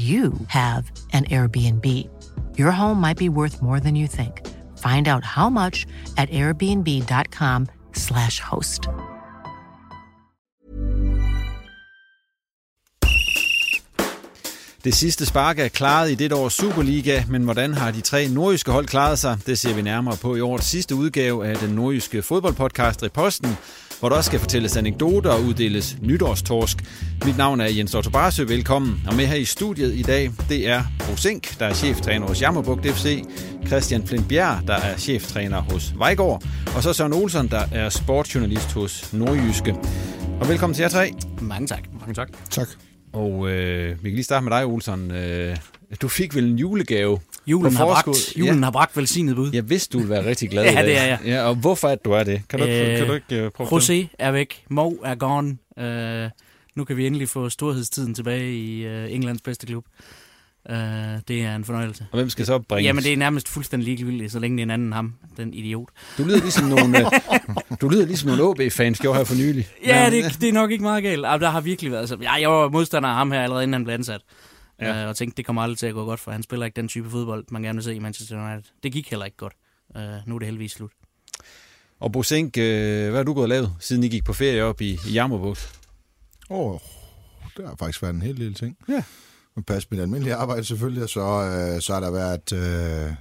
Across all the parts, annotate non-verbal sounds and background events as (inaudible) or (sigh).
you have an Airbnb. Your home might be worth more than you think. Find out how much at airbnb.com/slash host. Det sidste spark er klaret i det års Superliga, men hvordan har de tre nordjyske hold klaret sig? Det ser vi nærmere på i årets sidste udgave af den nordjyske fodboldpodcast Reposten, hvor der også skal fortælles anekdoter og uddeles nytårstorsk. Mit navn er Jens Otto Barsø, velkommen. Og med her i studiet i dag, det er Bo Sink, der er cheftræner hos Jammerbugt FC, Christian Flint Bjerg, der er cheftræner hos Vejgaard, og så Søren Olsen, der er sportsjournalist hos Nordjyske. Og velkommen til jer tre. Mange tak. Mange tak. Tak. Og øh, vi kan lige starte med dig, Olsen. Øh, du fik vel en julegave Julen, har bragt, julen ja. har bragt velsignet bud. Jeg vidste, du ville være rigtig glad (laughs) ja, det er jeg. Ja, og hvorfor er du er det? Kan du, øh, kan du ikke uh, prøve José er væk. Mo er gone. Uh, nu kan vi endelig få storhedstiden tilbage i uh, Englands bedste klub. Uh, det er en fornøjelse. Og hvem skal så bringe? Jamen, det er nærmest fuldstændig ligegyldigt, så længe det er en anden ham, den idiot. Du lyder ligesom nogle, (laughs) du lyder ligesom nogle OB-fans gjorde her for nylig. Ja, det, det er nok ikke meget galt. Der har virkelig været... Altså, jeg, jeg var modstander af ham her allerede, inden han blev ansat. Ja. Uh, og tænkte, det kommer aldrig til at gå godt, for han spiller ikke den type fodbold, man gerne vil se i Manchester United. Det gik heller ikke godt. Uh, nu er det heldigvis slut. Og Bosink, uh, hvad har du gået og lavet, siden I gik på ferie op i, i Jammerbugt? Åh, oh, der har faktisk været en hel lille ting. Ja. Man passer mit almindelige arbejde selvfølgelig, og så, uh, så har der været... Uh,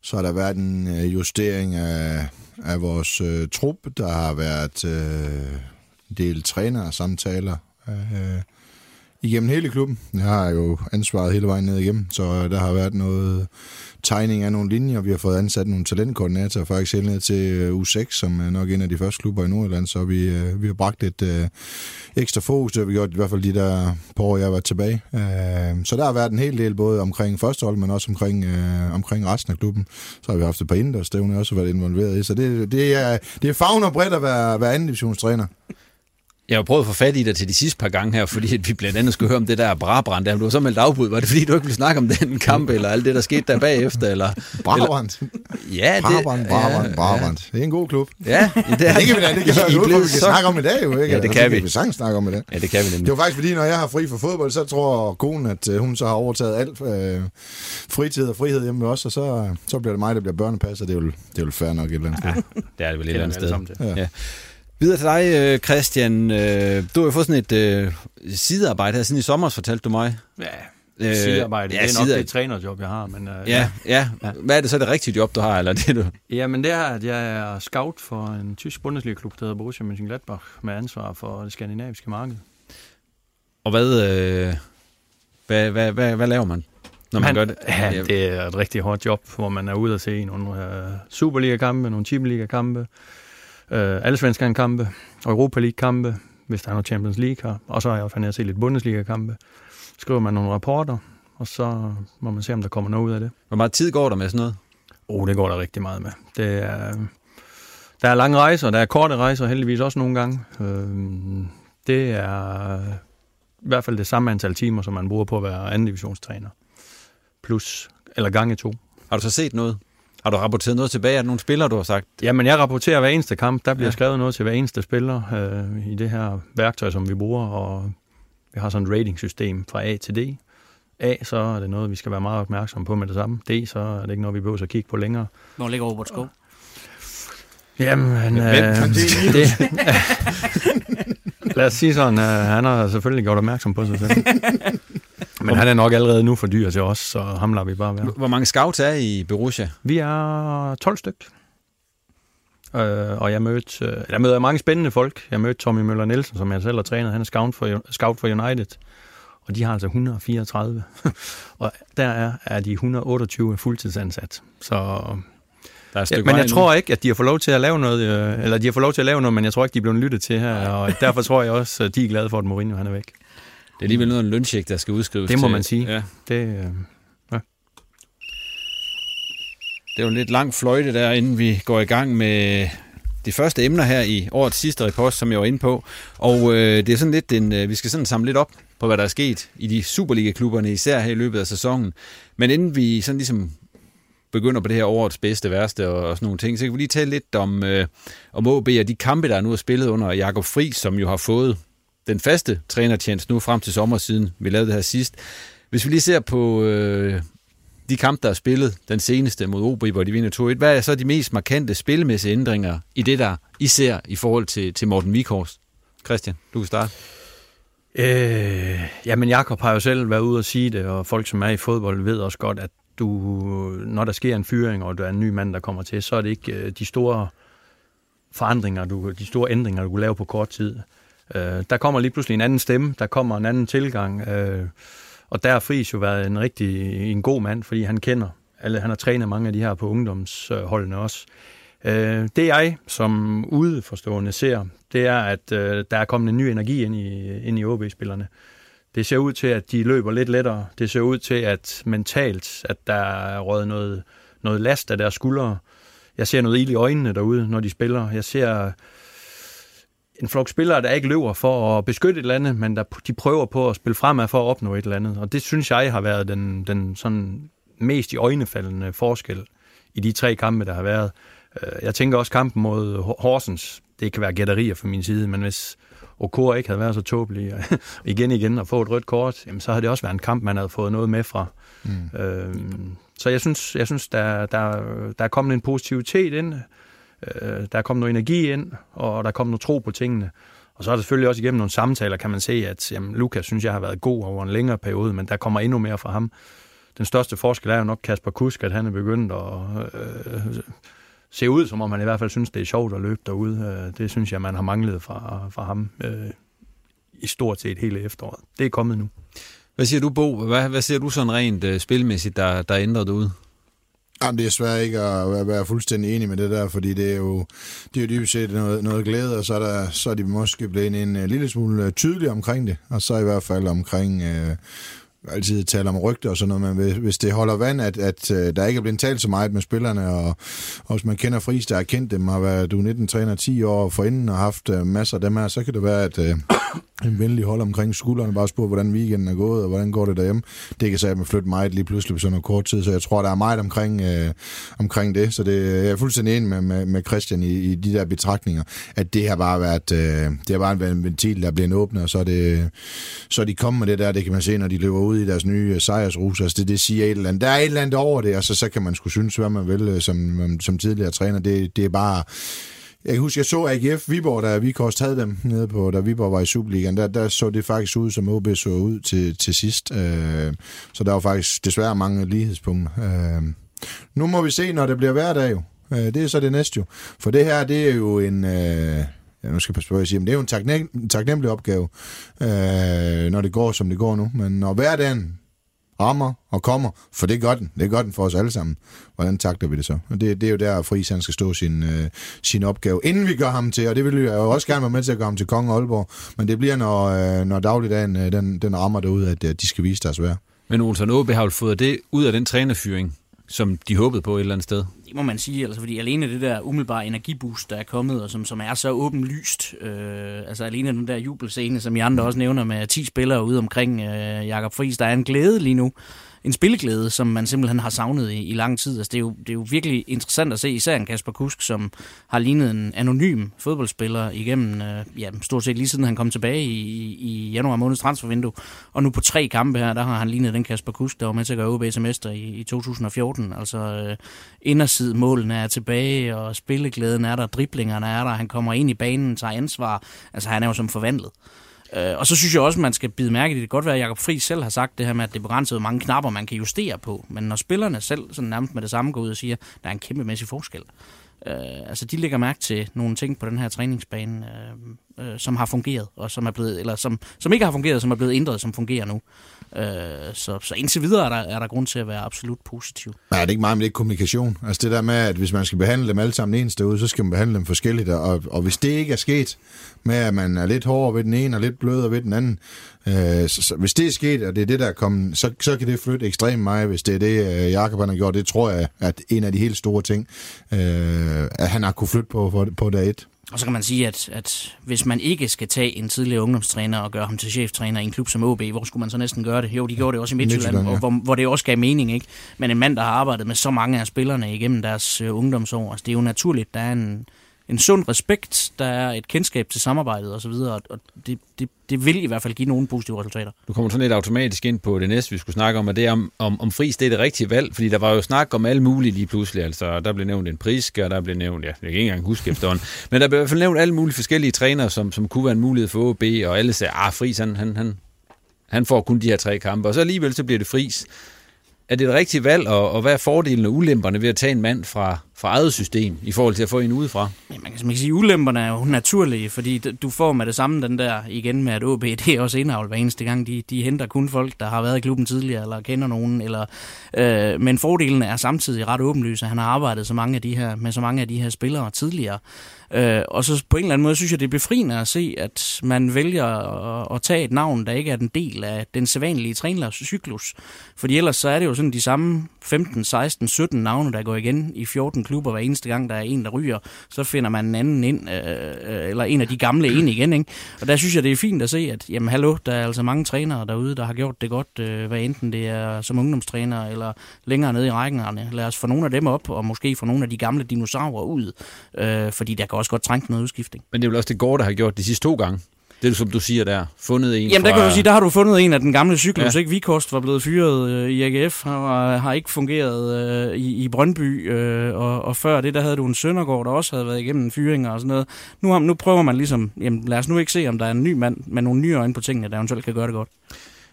så har der været en justering af, af vores uh, trup. Der har været uh, en del træner og samtaler. Uh, igennem hele klubben. Jeg har jo ansvaret hele vejen ned igennem, så der har været noget tegning af nogle linjer. Vi har fået ansat nogle talentkoordinatorer, faktisk helt ned til øh, U6, som er nok en af de første klubber i Nordjylland, så vi, øh, vi har bragt et øh, ekstra fokus, det har vi gjort i hvert fald de der par år, jeg har været tilbage. Øh, så der har været en hel del, både omkring førstehold, men også omkring, øh, omkring resten af klubben. Så har vi haft et par indendørsstævne, også været involveret i, så det, det, er, det er fagn og bredt at være, være anden divisionstræner. Jeg har prøvet at få fat i dig til de sidste par gange her, fordi vi blandt andet skulle høre om det der Brabrand, der du var så meldt afbud. Var det fordi, du ikke ville snakke om den kamp, eller alt det, der skete der bagefter? Eller, Brabrand? Eller, ja, det... Brabrand, Brabrand, ja, Brabrand. Det er en god klub. Ja, det er... det kan vi da, det kan vi, vi kan så... snakke om i dag, jo ikke? Ja, det altså, kan vi. Det kan vi snakke om i dag. Ja, det kan vi nemlig. Det var faktisk fordi, når jeg har fri for fodbold, så tror konen, at øh, hun så har overtaget alt øh, fritid og frihed hjemme os, og så, så bliver det mig, der bliver børnepasser. Det er jo, det er jo fair nok et eller andet sted. Ja, det er det vel et eller andet sted. Ja. Videre til dig, øh, Christian. Øh, du har jo fået sådan et øh, sidearbejde her siden i sommer, fortalte du mig. Ja, øh, sidearbejde. Ja, det er nok det trænerjob, jeg har. Men, ja, ja, ja. Hvad er det så det rigtige job, du har? Eller det, du? Jamen, det er, at jeg er scout for en tysk Bundesliga-klub, der hedder Borussia Mönchengladbach, med ansvar for det skandinaviske marked. Og hvad, øh, hvad, hvad, hvad, hvad laver man? Når man, man gør det? Ja, det er et rigtig hårdt job, hvor man er ude at se nogle uh, Superliga-kampe, nogle Champions-Liga-kampe, øh, alle svenske kampe, Europa League-kampe, hvis der er noget Champions League her, og så har jeg fandt at se lidt Bundesliga-kampe. Skriver man nogle rapporter, og så må man se, om der kommer noget ud af det. Hvor meget tid går der med sådan noget? Oh, det går der rigtig meget med. Det er, der er lange rejser, der er korte rejser heldigvis også nogle gange. Øh, Det er i hvert fald det samme antal timer, som man bruger på at være anden divisionstræner. Plus, eller gange to. Har du så set noget? Har du rapporteret noget tilbage af nogle spillere, du har sagt? Jamen, jeg rapporterer hver eneste kamp. Der bliver ja. skrevet noget til hver eneste spiller øh, i det her værktøj, som vi bruger, og vi har sådan et rating-system fra A til D. A, så er det noget, vi skal være meget opmærksomme på med det samme. D, så er det ikke noget, vi behøver at kigge på længere. Hvor ligger Robert Skov? Jamen, øh, det, (laughs) lad os sige sådan, øh, han har selvfølgelig gjort opmærksom på sig selv. (laughs) Men han er nok allerede nu for dyr til os, så ham lader vi bare være. Hvor mange scouts er I Borussia? Vi er 12 stykker. Øh, og jeg mødte, øh, jeg møder mange spændende folk. Jeg mødte Tommy Møller Nielsen, som jeg selv har trænet. Han er scout for, scout for United. Og de har altså 134. (laughs) og der er, er de 128 fuldtidsansat. Så der er ja, men jeg tror ikke, at de har fået lov til at lave noget, øh, eller de har fået lov til at lave noget, men jeg tror ikke, de er blevet lyttet til her, og derfor tror jeg også, at de er glade for, at Mourinho han er væk. Det er alligevel noget af en løncheck, der skal udskrives. Det må til, man sige. Ja. Det, øh, ja. det er jo en lidt lang fløjte der, inden vi går i gang med de første emner her i årets sidste repost, som jeg var inde på. Og øh, det er sådan lidt en, øh, vi skal sådan samle lidt op på, hvad der er sket i de Superliga-klubberne, især her i løbet af sæsonen. Men inden vi sådan ligesom begynder på det her årets bedste, værste og, og sådan nogle ting, så kan vi lige tale lidt om, øh, om OB og de kampe, der er nu er spillet under Jakob Fri, som jo har fået den faste trænertjeneste nu frem til sommer siden vi lavede det her sidst. Hvis vi lige ser på øh, de kampe, der er spillet, den seneste mod OB, hvor de vinder 2-1, hvad er så de mest markante spilmæssige ændringer i det, der I ser i forhold til, til Morten Vikors? Christian, du kan starte. Øh, jamen, Jakob har jo selv været ude og sige det, og folk, som er i fodbold, ved også godt, at du, når der sker en fyring, og der er en ny mand, der kommer til, så er det ikke øh, de store forandringer, du, de store ændringer, du kan lave på kort tid. Øh, der kommer lige pludselig en anden stemme, der kommer en anden tilgang, øh, og der har Friis jo været en rigtig en god mand, fordi han kender alle, han har trænet mange af de her på ungdomsholdene også. Øh, det jeg som udeforstående ser, det er, at øh, der er kommet en ny energi ind i, ind i OB-spillerne. Det ser ud til, at de løber lidt lettere. Det ser ud til, at mentalt, at der er røget noget, noget last af deres skuldre. Jeg ser noget ild i øjnene derude, når de spiller. Jeg ser en flok spillere, der ikke løber for at beskytte et eller andet, men der, de prøver på at spille fremad for at opnå et eller andet. Og det synes jeg har været den, den sådan mest i øjnefaldende forskel i de tre kampe, der har været. Øh, jeg tænker også kampen mod Horsens. Det kan være gætterier fra min side, men hvis Okor ikke havde været så tåbelig (laughs) igen igen og få et rødt kort, jamen, så havde det også været en kamp, man havde fået noget med fra. Mm. Øhm, så jeg synes, jeg synes der, der, der er kommet en positivitet ind. Øh, der er kommet noget energi ind, og der er kommet noget tro på tingene. Og så er det selvfølgelig også igennem nogle samtaler, kan man se, at jamen, Lukas synes jeg har været god over en længere periode, men der kommer endnu mere fra ham. Den største forskel er jo nok Kasper Kusk, at han er begyndt at øh, se ud, som om han i hvert fald synes, det er sjovt at løbe derude. Øh, det synes jeg, man har manglet fra, fra ham øh, i stort set hele efteråret. Det er kommet nu. Hvad siger du, Bo? Hvad, hvad ser du sådan rent øh, spilmæssigt, der, der ændrer ud? Jamen, det er svært ikke at være fuldstændig enig med det der, fordi det er jo, det er jo dybest set noget, noget glæde, og så er, der, så er de måske blevet en, en lille smule øh, tydelige omkring det, og så i hvert fald omkring... Øh, altid tale om rygter og sådan noget, men hvis det holder vand, at, at øh, der ikke er blevet talt så meget med spillerne, og, og hvis man kender Friis, der har kendt dem, har været du 19-træner 10 år forinden og haft masser af dem her, så kan det være, at en venlig hold omkring skuldrene, bare spørge, hvordan weekenden er gået, og hvordan går det derhjemme. Det kan sige, flytte meget lige pludselig på sådan en kort tid, så jeg tror, der er meget omkring, øh, omkring det, så det, jeg er fuldstændig enig med, med, med Christian i, i de der betragtninger, at det har bare været, øh, det har bare været en ventil, der er blevet åbnet, og så er, det, så er de kommet med det der, det kan man se, når de løber ud i deres nye øh, sejrsrus. Altså det, det siger et eller andet. Der er et eller andet over det, og så, så kan man skulle synes, hvad man vil øh, som, øh, som tidligere træner. Det, det er bare... Jeg kan huske, jeg så AGF Viborg, da vi kost havde dem nede på, da Viborg var i Superligaen, der, der så det faktisk ud, som OB så ud til, til sidst. Øh, så der var faktisk desværre mange lighedspunkter. Øh, nu må vi se, når det bliver hverdag jo. Øh, det er så det næste jo. For det her, det er jo en... Øh, ja, nu skal jeg passe på, at jeg siger, men det er jo en taknem, taknemmelig opgave, øh, når det går, som det går nu. Men når hverdagen rammer og kommer, for det gør den, det gør den for os alle sammen, hvordan takter vi det så? Og det, det er jo der, Friis han skal stå sin, øh, sin opgave, inden vi gør ham til, og det vil jeg jo også gerne være med til at gøre ham til Konge Aalborg, men det bliver, når, øh, når dagligdagen øh, den, den rammer derud, at øh, de skal vise deres værd. Men Olsen Åbe har jo fået det ud af den trænerfyring, som de håbede på et eller andet sted må man sige, altså, fordi alene det der umiddelbare energiboost, der er kommet, og som, som er så åbenlyst, øh, altså alene den der jubelscene, som I andre også nævner med 10 spillere ude omkring øh, Jakob Friis, der er en glæde lige nu, en spilleglæde, som man simpelthen har savnet i, i lang tid. Altså, det, er jo, det er jo virkelig interessant at se, især en Kasper Kusk, som har lignet en anonym fodboldspiller igennem, øh, ja, stort set lige siden han kom tilbage i, i januar måneds transfervindue. Og nu på tre kampe her, der har han lignet den Kasper Kusk, der var med til at gøre OB semester mester i, i 2014. Altså, øh, inderside målene er tilbage, og spilleglæden er der, driblingerne er der, han kommer ind i banen, tager ansvar. Altså, han er jo som forvandlet. Øh, og så synes jeg også, man skal bide mærke i det. Det kan godt være, at Jacob Friis selv har sagt det her med, at det er begrænset, hvor mange knapper man kan justere på. Men når spillerne selv sådan nærmest med det samme går ud og siger, at der er en kæmpemæssig forskel. Øh, altså de lægger mærke til nogle ting på den her træningsbane, øh, øh, som har fungeret, og som er blevet, eller som, som ikke har fungeret, som er blevet ændret, som fungerer nu. Øh, så, så indtil videre er der, er der grund til at være absolut positiv. Nej, det er ikke meget, men det er kommunikation. Altså det der med, at hvis man skal behandle dem alle sammen ens derude, så skal man behandle dem forskelligt. Og, og hvis det ikke er sket med, at man er lidt hårdere ved den ene og lidt blødere ved den anden, øh, så, så, hvis det er sket, og det er det, der er kommet, så, så kan det flytte ekstremt meget, hvis det er det, øh, Jakob har gjort. Det tror jeg, at en af de helt store ting, øh, at han har kunne flytte på, på, på dag et. Og så kan man sige, at, at hvis man ikke skal tage en tidligere ungdomstræner og gøre ham til cheftræner i en klub som OB, hvor skulle man så næsten gøre det? Jo, de gjorde det også i Midtjylland, Midtjylland ja. hvor, hvor det også gav mening. ikke. Men en mand, der har arbejdet med så mange af spillerne igennem deres øh, ungdomsår, altså det er jo naturligt, der er en, en sund respekt, der er et kendskab til samarbejdet osv., og, og det, det, det vil i hvert fald give nogle positive resultater. Du kommer sådan lidt automatisk ind på det næste, vi skulle snakke om, og det er om, om, om fris, det er det rigtige valg, fordi der var jo snak om alle mulige lige pludselig, altså der blev nævnt en priske, og der blev nævnt, ja, jeg kan ikke engang huske efterhånden, (laughs) men der blev i hvert fald nævnt alle mulige forskellige trænere, som, som kunne være en mulighed for OB, og alle sagde, ah, fris, han, han, han, han får kun de her tre kampe, og så alligevel så bliver det fris. Er det et rigtigt valg, og, og hvad er fordelene og ulemperne ved at tage en mand fra, fra eget system i forhold til at få en udefra? Ja, man, kan, man kan sige, at ulemperne er jo naturlige, fordi du får med det samme den der igen med, at OB det er også indavl hver eneste gang. De, de henter kun folk, der har været i klubben tidligere, eller kender nogen. Eller, øh, men fordelen er samtidig ret åbenlyse. at han har arbejdet så mange af de her, med så mange af de her spillere tidligere. Øh, og så på en eller anden måde synes jeg, det er befriende at se, at man vælger at, at tage et navn, der ikke er en del af den sædvanlige trænercyklus. Fordi ellers så er det jo sådan de samme 15, 16, 17 navne, der går igen i 14 klubber hver eneste gang, der er en, der ryger. Så finder man en anden ind, øh, øh, eller en af de gamle ind igen. Ikke? Og der synes jeg, det er fint at se, at jamen hallo, der er altså mange trænere derude, der har gjort det godt, øh, hvad enten det er som ungdomstræner eller længere nede i rækkerne. Lad os få nogle af dem op, og måske få nogle af de gamle dinosaurer ud, øh, fordi der kan også godt trænge noget udskiftning. Men det er vel også det går, der har gjort de sidste to gange. Det er som du siger der, fundet en Jamen fra... der kan du sige, der har du fundet en af den gamle cyklus, ja. ikke? Vikost var blevet fyret øh, i AGF, har, har ikke fungeret øh, i, i Brøndby, øh, og, og før det, der havde du en Søndergaard, der også havde været igennem fyringer og sådan noget. Nu, har, nu prøver man ligesom, jamen lad os nu ikke se, om der er en ny mand med nogle nye øjne på tingene, der eventuelt kan gøre det godt.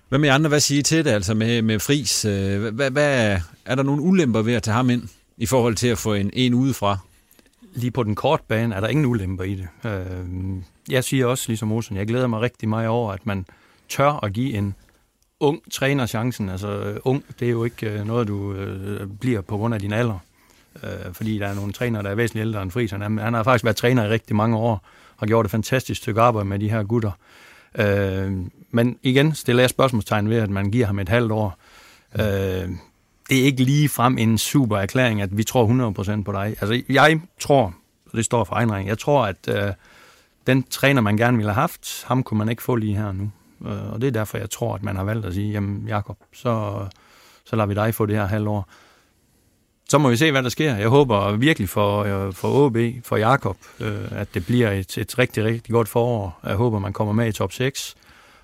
Hvad med andre, hvad siger I til det, altså med, med Fris? Øh, hvad, hvad, er der nogle ulemper ved at tage ham ind, i forhold til at få en, en udefra? Lige på den korte bane er der ingen ulemper i det. Øh, jeg siger også, ligesom Olsen, jeg glæder mig rigtig meget over, at man tør at give en ung træner chancen. Altså øh, ung, det er jo ikke øh, noget, du øh, bliver på grund af din alder. Øh, fordi der er nogle trænere, der er væsentligt ældre end Friis. Han, han har faktisk været træner i rigtig mange år, og gjort et fantastisk stykke arbejde med de her gutter. Øh, men igen stiller jeg spørgsmålstegn ved, at man giver ham et halvt år. Øh, det er ikke lige frem en super erklæring, at vi tror 100% på dig. Altså, jeg tror, det står for egen jeg tror, at øh, den træner, man gerne ville have haft, ham kunne man ikke få lige her nu. Øh, og det er derfor, jeg tror, at man har valgt at sige, jamen Jakob, så, så lader vi dig få det her halvår. Så må vi se, hvad der sker. Jeg håber virkelig for, øh, for OB, for Jakob, øh, at det bliver et, et rigtig, rigtig godt forår. Jeg håber, man kommer med i top 6,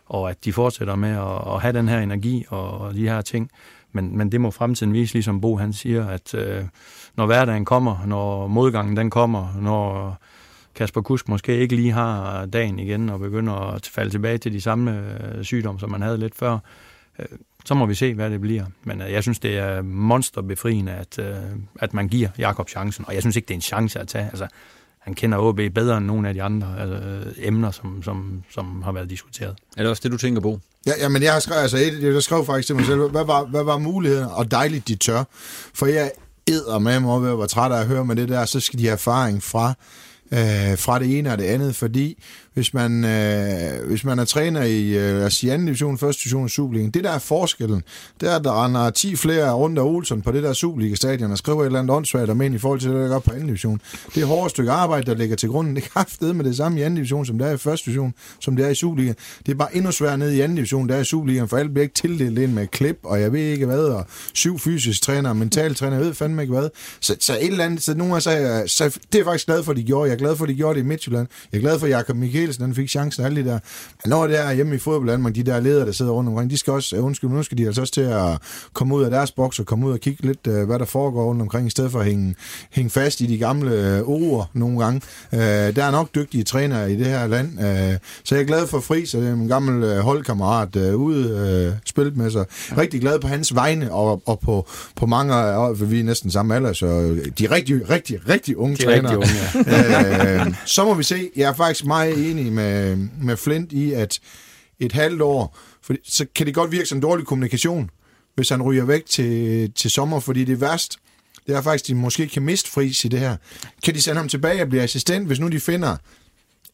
og at de fortsætter med at, at have den her energi og, og de her ting. Men, men det må fremtiden vise, ligesom Bo han siger, at øh, når hverdagen kommer, når modgangen den kommer, når Kasper Kusk måske ikke lige har dagen igen og begynder at falde tilbage til de samme øh, sygdomme, som man havde lidt før, øh, så må vi se, hvad det bliver. Men øh, jeg synes, det er monsterbefriende, at, øh, at man giver Jakob chancen, og jeg synes ikke, det er en chance at tage. Altså, han kender OB bedre end nogle af de andre altså, emner, som, som, som har været diskuteret. Er det også det, du tænker på? Ja, ja men jeg har skrevet, altså, jeg, jeg skrev faktisk til mig selv, hvad var, hvad var muligheden, og dejligt de tør. For jeg æder med mig, og jeg var træt af at høre med det der, så skal de have erfaring fra, øh, fra det ene og det andet, fordi hvis man, øh, hvis man er træner i øh, altså i anden division, første division i Superligaen, det der er forskellen, det er, at der render 10 flere rundt af Olsen på det der Superliga-stadion og skriver et eller andet åndssvagt om ind i forhold til det, der gør på anden division. Det er hårdt stykke arbejde, der ligger til grunden. Det er kraftedet med det samme i anden division, som det er i første division, som det er i Superligaen. Det er bare endnu sværere nede i anden division, der er i Superligaen, for alt bliver ikke tildelt ind med klip, og jeg ved ikke hvad, og syv fysisk træner, mental træner, jeg ved fandme ikke hvad. Så, så et eller andet, så nogle af så, så, det er jeg faktisk glad for, at de gjorde. Jeg er glad for, at de gjorde det i Midtjylland. Jeg er glad for, at Jakob Mikkelsen han fik chancen alle de der. Men når det er hjemme i fodbold, de der ledere, der sidder rundt omkring, de skal også, undskyld, nu skal de altså også til at komme ud af deres boks og komme ud og kigge lidt, øh, hvad der foregår rundt omkring, i stedet for at hænge, hænge fast i de gamle øh, ord nogle gange. Øh, der er nok dygtige trænere i det her land, så jeg er glad for Fri, så det er min gamle holdkammerat ude spillet med sig. Rigtig glad på hans vegne og, og på, på mange, og vi er næsten samme alder, så de rigtig, rigtig, rigtig unge De er trænere. rigtig unge, (laughs) øh, så må vi se. Jeg er faktisk meget enig med, med Flint i, at et halvt år, for så kan det godt virke som dårlig kommunikation, hvis han ryger væk til, til sommer, fordi det er værst, det er faktisk, at de måske kan miste Friis i det her. Kan de sende ham tilbage og blive assistent, hvis nu de finder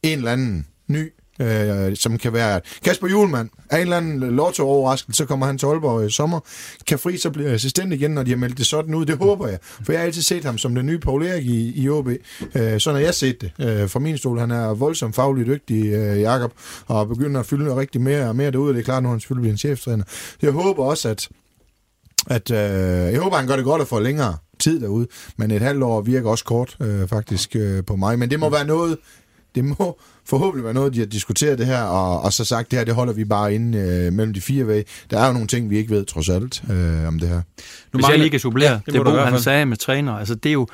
en eller anden ny øh, som kan være Kasper Julemand. af en eller anden lotto-overraskelse, så kommer han til Aalborg i sommer. Kan Fri så blive assistent igen, når de har meldt det sådan ud? Det håber jeg. For jeg har altid set ham som den nye Paul Erik i, i OB. Øh, sådan har jeg set det øh, fra min stol. Han er voldsomt fagligt dygtig, øh, Jakob, og begynder at fylde rigtig mere og mere derude. Det er klart, nu han selvfølgelig bliver en cheftræner. Jeg håber også, at at øh, jeg håber, han gør det godt at få længere tid derude, men et halvt år virker også kort øh, faktisk øh, på mig. Men det må være noget, det må forhåbentlig være noget, de har diskuteret det her, og, og så sagt, det her, det holder vi bare inde øh, mellem de fire væg. Der er jo nogle ting, vi ikke ved, trods alt, øh, om det her. Nu Hvis jeg lige kan supplere, ja, det, det Bo, han sagde med træner, altså det er jo,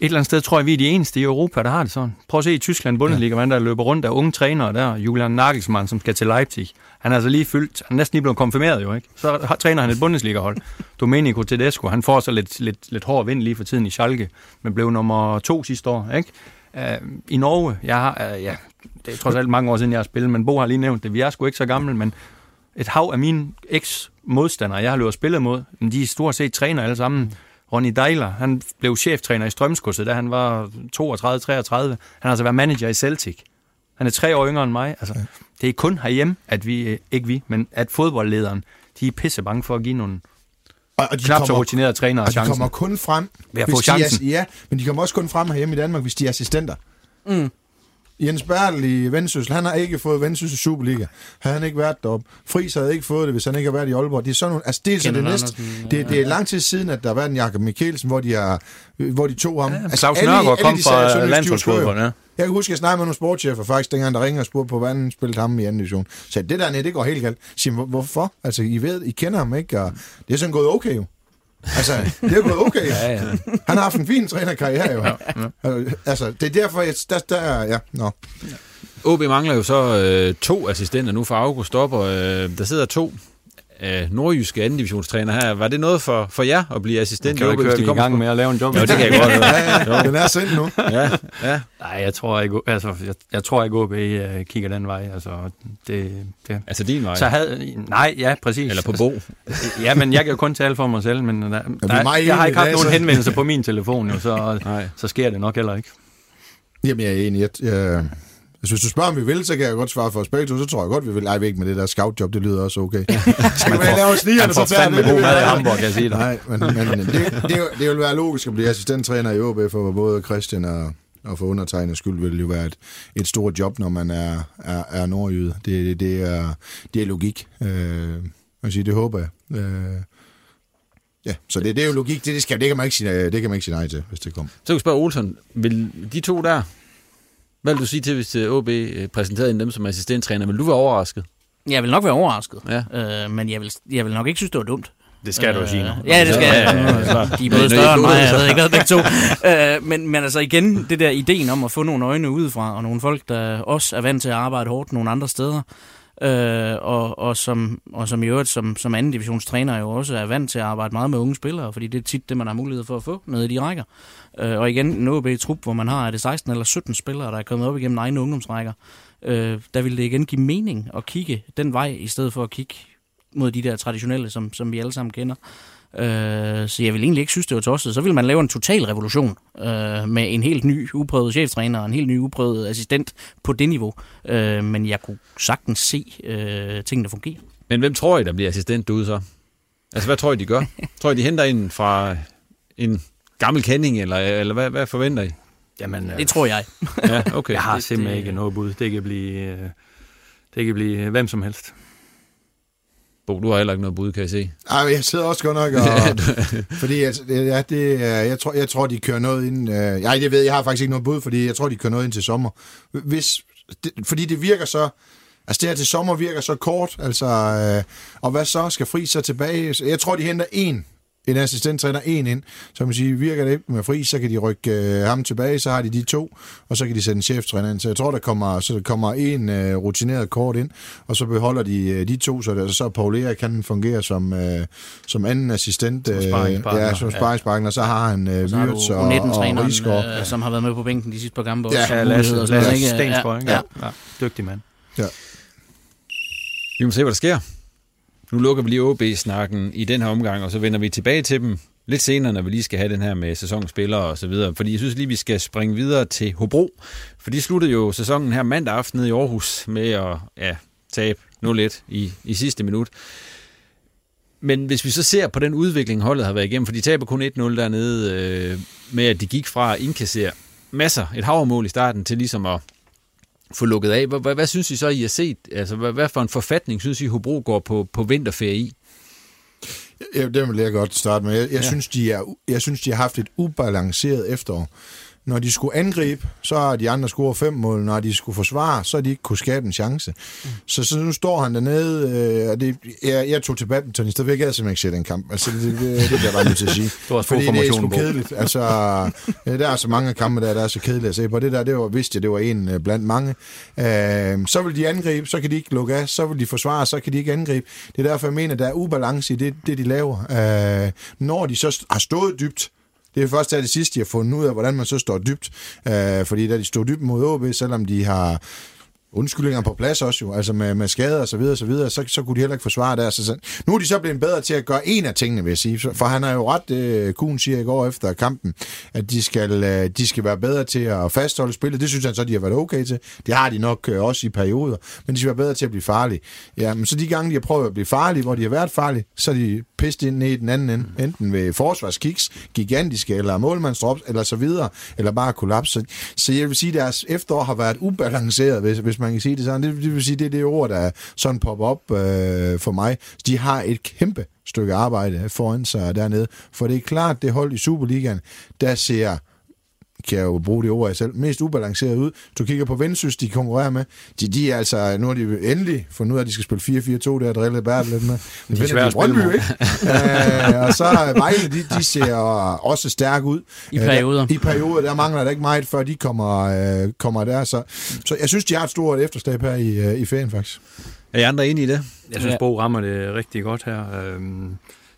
et eller andet sted tror jeg, vi er de eneste i Europa, der har det sådan. Prøv at se i Tyskland, Bundesliga, ja. der løber rundt af unge trænere der, Julian Nagelsmann, som skal til Leipzig. Han er altså lige fyldt, han er næsten lige blevet konfirmeret jo, ikke? Så har, træner han et Bundesliga-hold. (laughs) Domenico Tedesco, han får så lidt, lidt, lidt hård vind lige for tiden i Schalke, men blev nummer to sidste år, ikke? Uh, I Norge, jeg har, uh, ja, det er trods alt mange år siden, jeg har spillet, men Bo har lige nævnt det. Vi er sgu ikke så gamle, men et hav af mine eks-modstandere, jeg har løbet spillet mod, de er stort set træner alle sammen. Ronny Deiler, han blev cheftræner i Strømsgodset, da han var 32-33. Han har altså været manager i Celtic. Han er tre år yngre end mig. Altså, det er kun herhjemme, at vi, ikke vi, men at fodboldlederen, de er pisse bange for at give nogle Og, og de knap så kommer- rutinerede trænere Og de chancen. kommer kun frem, Ved at hvis få de er- chancen. ja, men de kommer også kun frem herhjemme i Danmark, hvis de er assistenter. Mm. Jens Bertel i Vendsyssel, han har ikke fået Vendsyssel Superliga. Havde han ikke været deroppe. Friis havde ikke fået det, hvis han ikke har været i Aalborg. Det er sådan nogle, altså det er så det næste. Det, det er lang tid siden, at der har været en Jakob Mikkelsen, hvor de, har, hvor de tog ham. Ja, Altså, Claus Nørgaard kom fra landsholdsfodbold, ja. Jeg kan huske, at jeg snakkede med nogle sportschefer faktisk, dengang der ringer og spurgte på, hvordan han spillede ham i anden division. Så det der nede, det går helt galt. "Hvor- hvorfor? Altså, I ved, I kender ham ikke, og det er sådan gået okay jo. Altså, det er gået okay. (laughs) Ja, ja. Han har haft en fin trænerkarriere jo. Ja. Altså, det er derfor, jeg, der, der er, ja, nå. OB mangler jo så øh, to assistenter nu for August stopper. Øh, der sidder to øh, nordjyske anden divisionstræner her. Var det noget for, for jer at blive assistent? Kan du i ikke de vi i kommer gang med at lave en job? Jo, det kan jeg godt. (laughs) Ja, ja, den er sendt nu. Ja, ja. Nej, jeg tror ikke, altså, jeg, jeg tror ikke, OB uh, kigger den vej. Altså, det, det. Altså din vej. Så havde, nej, ja, præcis. Eller på Bo. Ja, men jeg kan jo kun tale for mig selv, men der, er der, meget jeg har ikke haft nogen henvendelser på min telefon, jo, så, så sker det nok heller ikke. Jamen, jeg er enig. Jeg, jeg, altså, hvis du spørger, om vi vil, så kan jeg godt svare for os begge to. Så tror jeg godt, vi vil. Ej, vi ikke med det der scoutjob, det lyder også okay. (laughs) så kan man lave snigerne, så tager fandme det. god mad i Hamburg, kan jeg sige dig. Nej, men, men det, det, det, vil være logisk at blive assistenttræner i OB for både Christian og, og for undertegnet skyld vil det jo være et, et stort job, når man er, er, er nordjyde. Det, det, det, er, det er logik. Øh, jeg siger, det håber jeg. Øh, ja, så det, det er jo logik. Det, det, skal, det, kan man ikke sige, det kan man ikke sige nej til, hvis det kommer. Så kan vi spørge Olsen, vil de to der, hvad vil du sige til, hvis øh, OB øh, præsenterede en af dem som assistenttræner? Vil du være overrasket? Jeg vil nok være overrasket, Ja. øh, men jeg vil, jeg vil nok ikke synes, det var dumt. Det skal du jo sige nu. Ja, det skal jeg. ja, ja, ja. De er både større øh, end mig, jeg ved ikke hvad begge to. (laughs) Øh, men, men altså igen, det der ideen om at få nogle øjne udefra, og nogle folk, der også er vant til at arbejde hårdt nogle andre steder, øh, og, og, som, og som i øvrigt som, som anden divisionstræner jo også er vant til at arbejde meget med unge spillere, fordi det er tit det, man har mulighed for at få nede i de rækker. Øh, og igen, en OB-trup, hvor man har er det 16 eller 17 spillere, der er kommet op igennem egne ungdomsrækker, øh, der vil det igen give mening at kigge den vej, i stedet for at kigge mod de der traditionelle, som, som vi alle sammen kender. Øh, så jeg vil egentlig ikke synes, det var tosset. Så vil man lave en total revolution øh, med en helt ny uprøvet cheftræner og en helt ny uprøvet assistent på det niveau. Øh, men jeg kunne sagtens se øh, tingene fungere. Men hvem tror I, der bliver assistent derude så? Altså, hvad tror I, de gør? (laughs) tror I, de henter en fra en gammel kending, eller, eller hvad, hvad forventer I? Jamen, Det tror jeg. (laughs) Ja, okay. jeg har det- simpelthen det- ikke noget bud. Det kan blive, øh, det kan blive hvem som helst. Bo, du har heller ikke noget bud, kan jeg se. Ej, jeg sidder også godt nok og... (laughs) fordi altså, det, ja, det, jeg, tror, jeg tror, de kører noget ind... Øh, nej, det ved jeg, jeg har faktisk ikke noget bud, fordi jeg tror, de kører noget ind til sommer. Hvis, det, fordi det virker så... Altså det her til sommer virker så kort, altså... Øh, og hvad så? Skal Fri så tilbage? Jeg tror, de henter en en assistenttræner, en ind. Så man siger, virker det ikke med Fri, så kan de rykke øh, ham tilbage, så har de de to, og så kan de sætte en cheftræner ind. Så jeg tror, der kommer, så der kommer en øh, rutineret kort ind, og så beholder de øh, de to, så, der, så Paul Erik kan fungere som, øh, som anden assistent. Som sparringspartner. ja, som Ja. sparringspartner, så har han øh, Så har du Wirtz og, og U19-træneren, Rigsgaard. øh, som har været med på bænken de sidste par kampe. Ja, også, Ja, og Lasse, og Lasse noget, ikke? Stensborg? Ja, Ja. ja. Dygtig mand. Vi må se, hvad der sker. Nu lukker vi lige OB-snakken i den her omgang, og så vender vi tilbage til dem lidt senere, når vi lige skal have den her med sæsonspillere og så videre. Fordi jeg synes lige, vi skal springe videre til Hobro. For de sluttede jo sæsonen her mandag aften nede i Aarhus med at ja, tabe 0-1 i, i sidste minut. Men hvis vi så ser på den udvikling, holdet har været igennem, for de taber kun 1-0 dernede, øh, med at de gik fra at indkassere masser, et havermål i starten, til ligesom at få lukket af. Hvad, hvad, hvad synes I så, I har set? Altså, hvad, hvad for en forfatning synes I, Hobro går på, på vinterferie i? Ja, det vil jeg godt starte med. Jeg, jeg, ja. synes, de er, jeg synes, de har haft et ubalanceret efterår. Når de skulle angribe, så har de andre scoret fem mål. Når de skulle forsvare, så har de ikke kunne skabe en chance. Mm. Så, så nu står han dernede, øh, og det, jeg, jeg tog til badminton i stedet, for jeg gad simpelthen ikke se den kamp. Altså, det, det, det, det jeg bare nødt til at sige. (laughs) Også fået Fordi det er sgu kedeligt. Altså, øh, der er så mange kampe, der, der er så kedelige at se på. Det der, det var, vidste jeg, det var en øh, blandt mange. Øh, så vil de angribe, så kan de ikke lukke af. Så vil de forsvare, så kan de ikke angribe. Det er derfor, jeg mener, der er ubalance i det, det de laver. Øh, når de så har stået dybt, det er først til det sidste, de har fundet ud af, hvordan man så står dybt. Øh, fordi da de stod dybt mod OB, selvom de har undskyldninger på plads også jo, altså med, med skader og så videre, og så, videre så, så kunne de heller ikke forsvare der. Så, så, nu er de så blevet bedre til at gøre en af tingene, vil jeg sige. For han har jo ret, øh, Kuhn siger i går efter kampen, at de skal, øh, de skal være bedre til at fastholde spillet. Det synes han så, de har været okay til. Det har de nok øh, også i perioder, men de skal være bedre til at blive farlige. Ja, men så de gange, de har prøvet at blive farlige, hvor de har været farlige, så er de pist ind i den anden ende. Enten ved forsvarskiks, gigantiske, eller målmandsdrops, eller så videre, eller bare kollaps. Så, så jeg vil sige, at deres efterår har været ubalanceret, hvis, hvis man kan sige det sådan. Det, det vil sige, det er det ord, der sådan popper op øh, for mig. De har et kæmpe stykke arbejde foran sig dernede, for det er klart, det hold i Superligaen, der ser kan jeg jo bruge det ord jeg selv, mest ubalanceret ud. Du kigger på Vendsyssel, de konkurrerer med. De, de er altså, nu har de endelig fundet ud af, at de skal spille 4-4-2, der har drillet Bertel lidt med. (laughs) Men De er de Brøndby, ikke? (laughs) øh, og så er Vejle, de, de ser også stærke ud. I Øh, der- perioder. I perioder, der mangler der ikke meget, før de kommer, øh, kommer der. Så, så jeg synes, de har et stort efterslæb her i, øh, i ferien, faktisk. Er I andre enige i det? Jeg synes, Ja. Bo rammer det rigtig godt her. Øhm,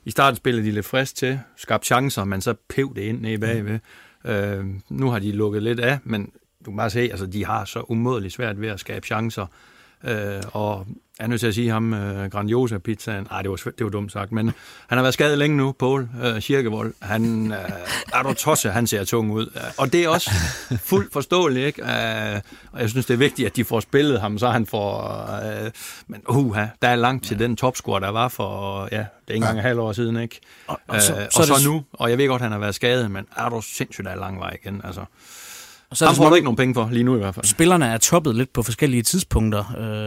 I starten spillede de lidt frisk til, skabte chancer, men så pev det ind nede bagved. Øh, nu har de lukket lidt af, men du kan bare se, altså de har så umådeligt svært ved at skabe chancer. Øh, og jeg er nødt til at sige ham, øh, Grandiosa pizzaen, nej, det var, det var dumt sagt, men han har været skadet længe nu, Paul øh, Kirkevold. Han øh, er du tosse, han ser tung ud. Øh, Og det er også fuldt forståeligt, ikke? Øh, og jeg synes, det er vigtigt, at de får spillet ham, så han får... Øh, men uha, der er langt til den topscore, der var for, ja, det er ikke engang et halvt år siden, ikke? Og, og, så, Øh, så, og så det, nu, og jeg ved godt, han har været skadet, men er du sindssygt, der er lang vej igen, altså. Og så Ham det, får du ikke nogen penge for, lige nu i hvert fald. spillerne er toppet lidt på forskellige tidspunkter.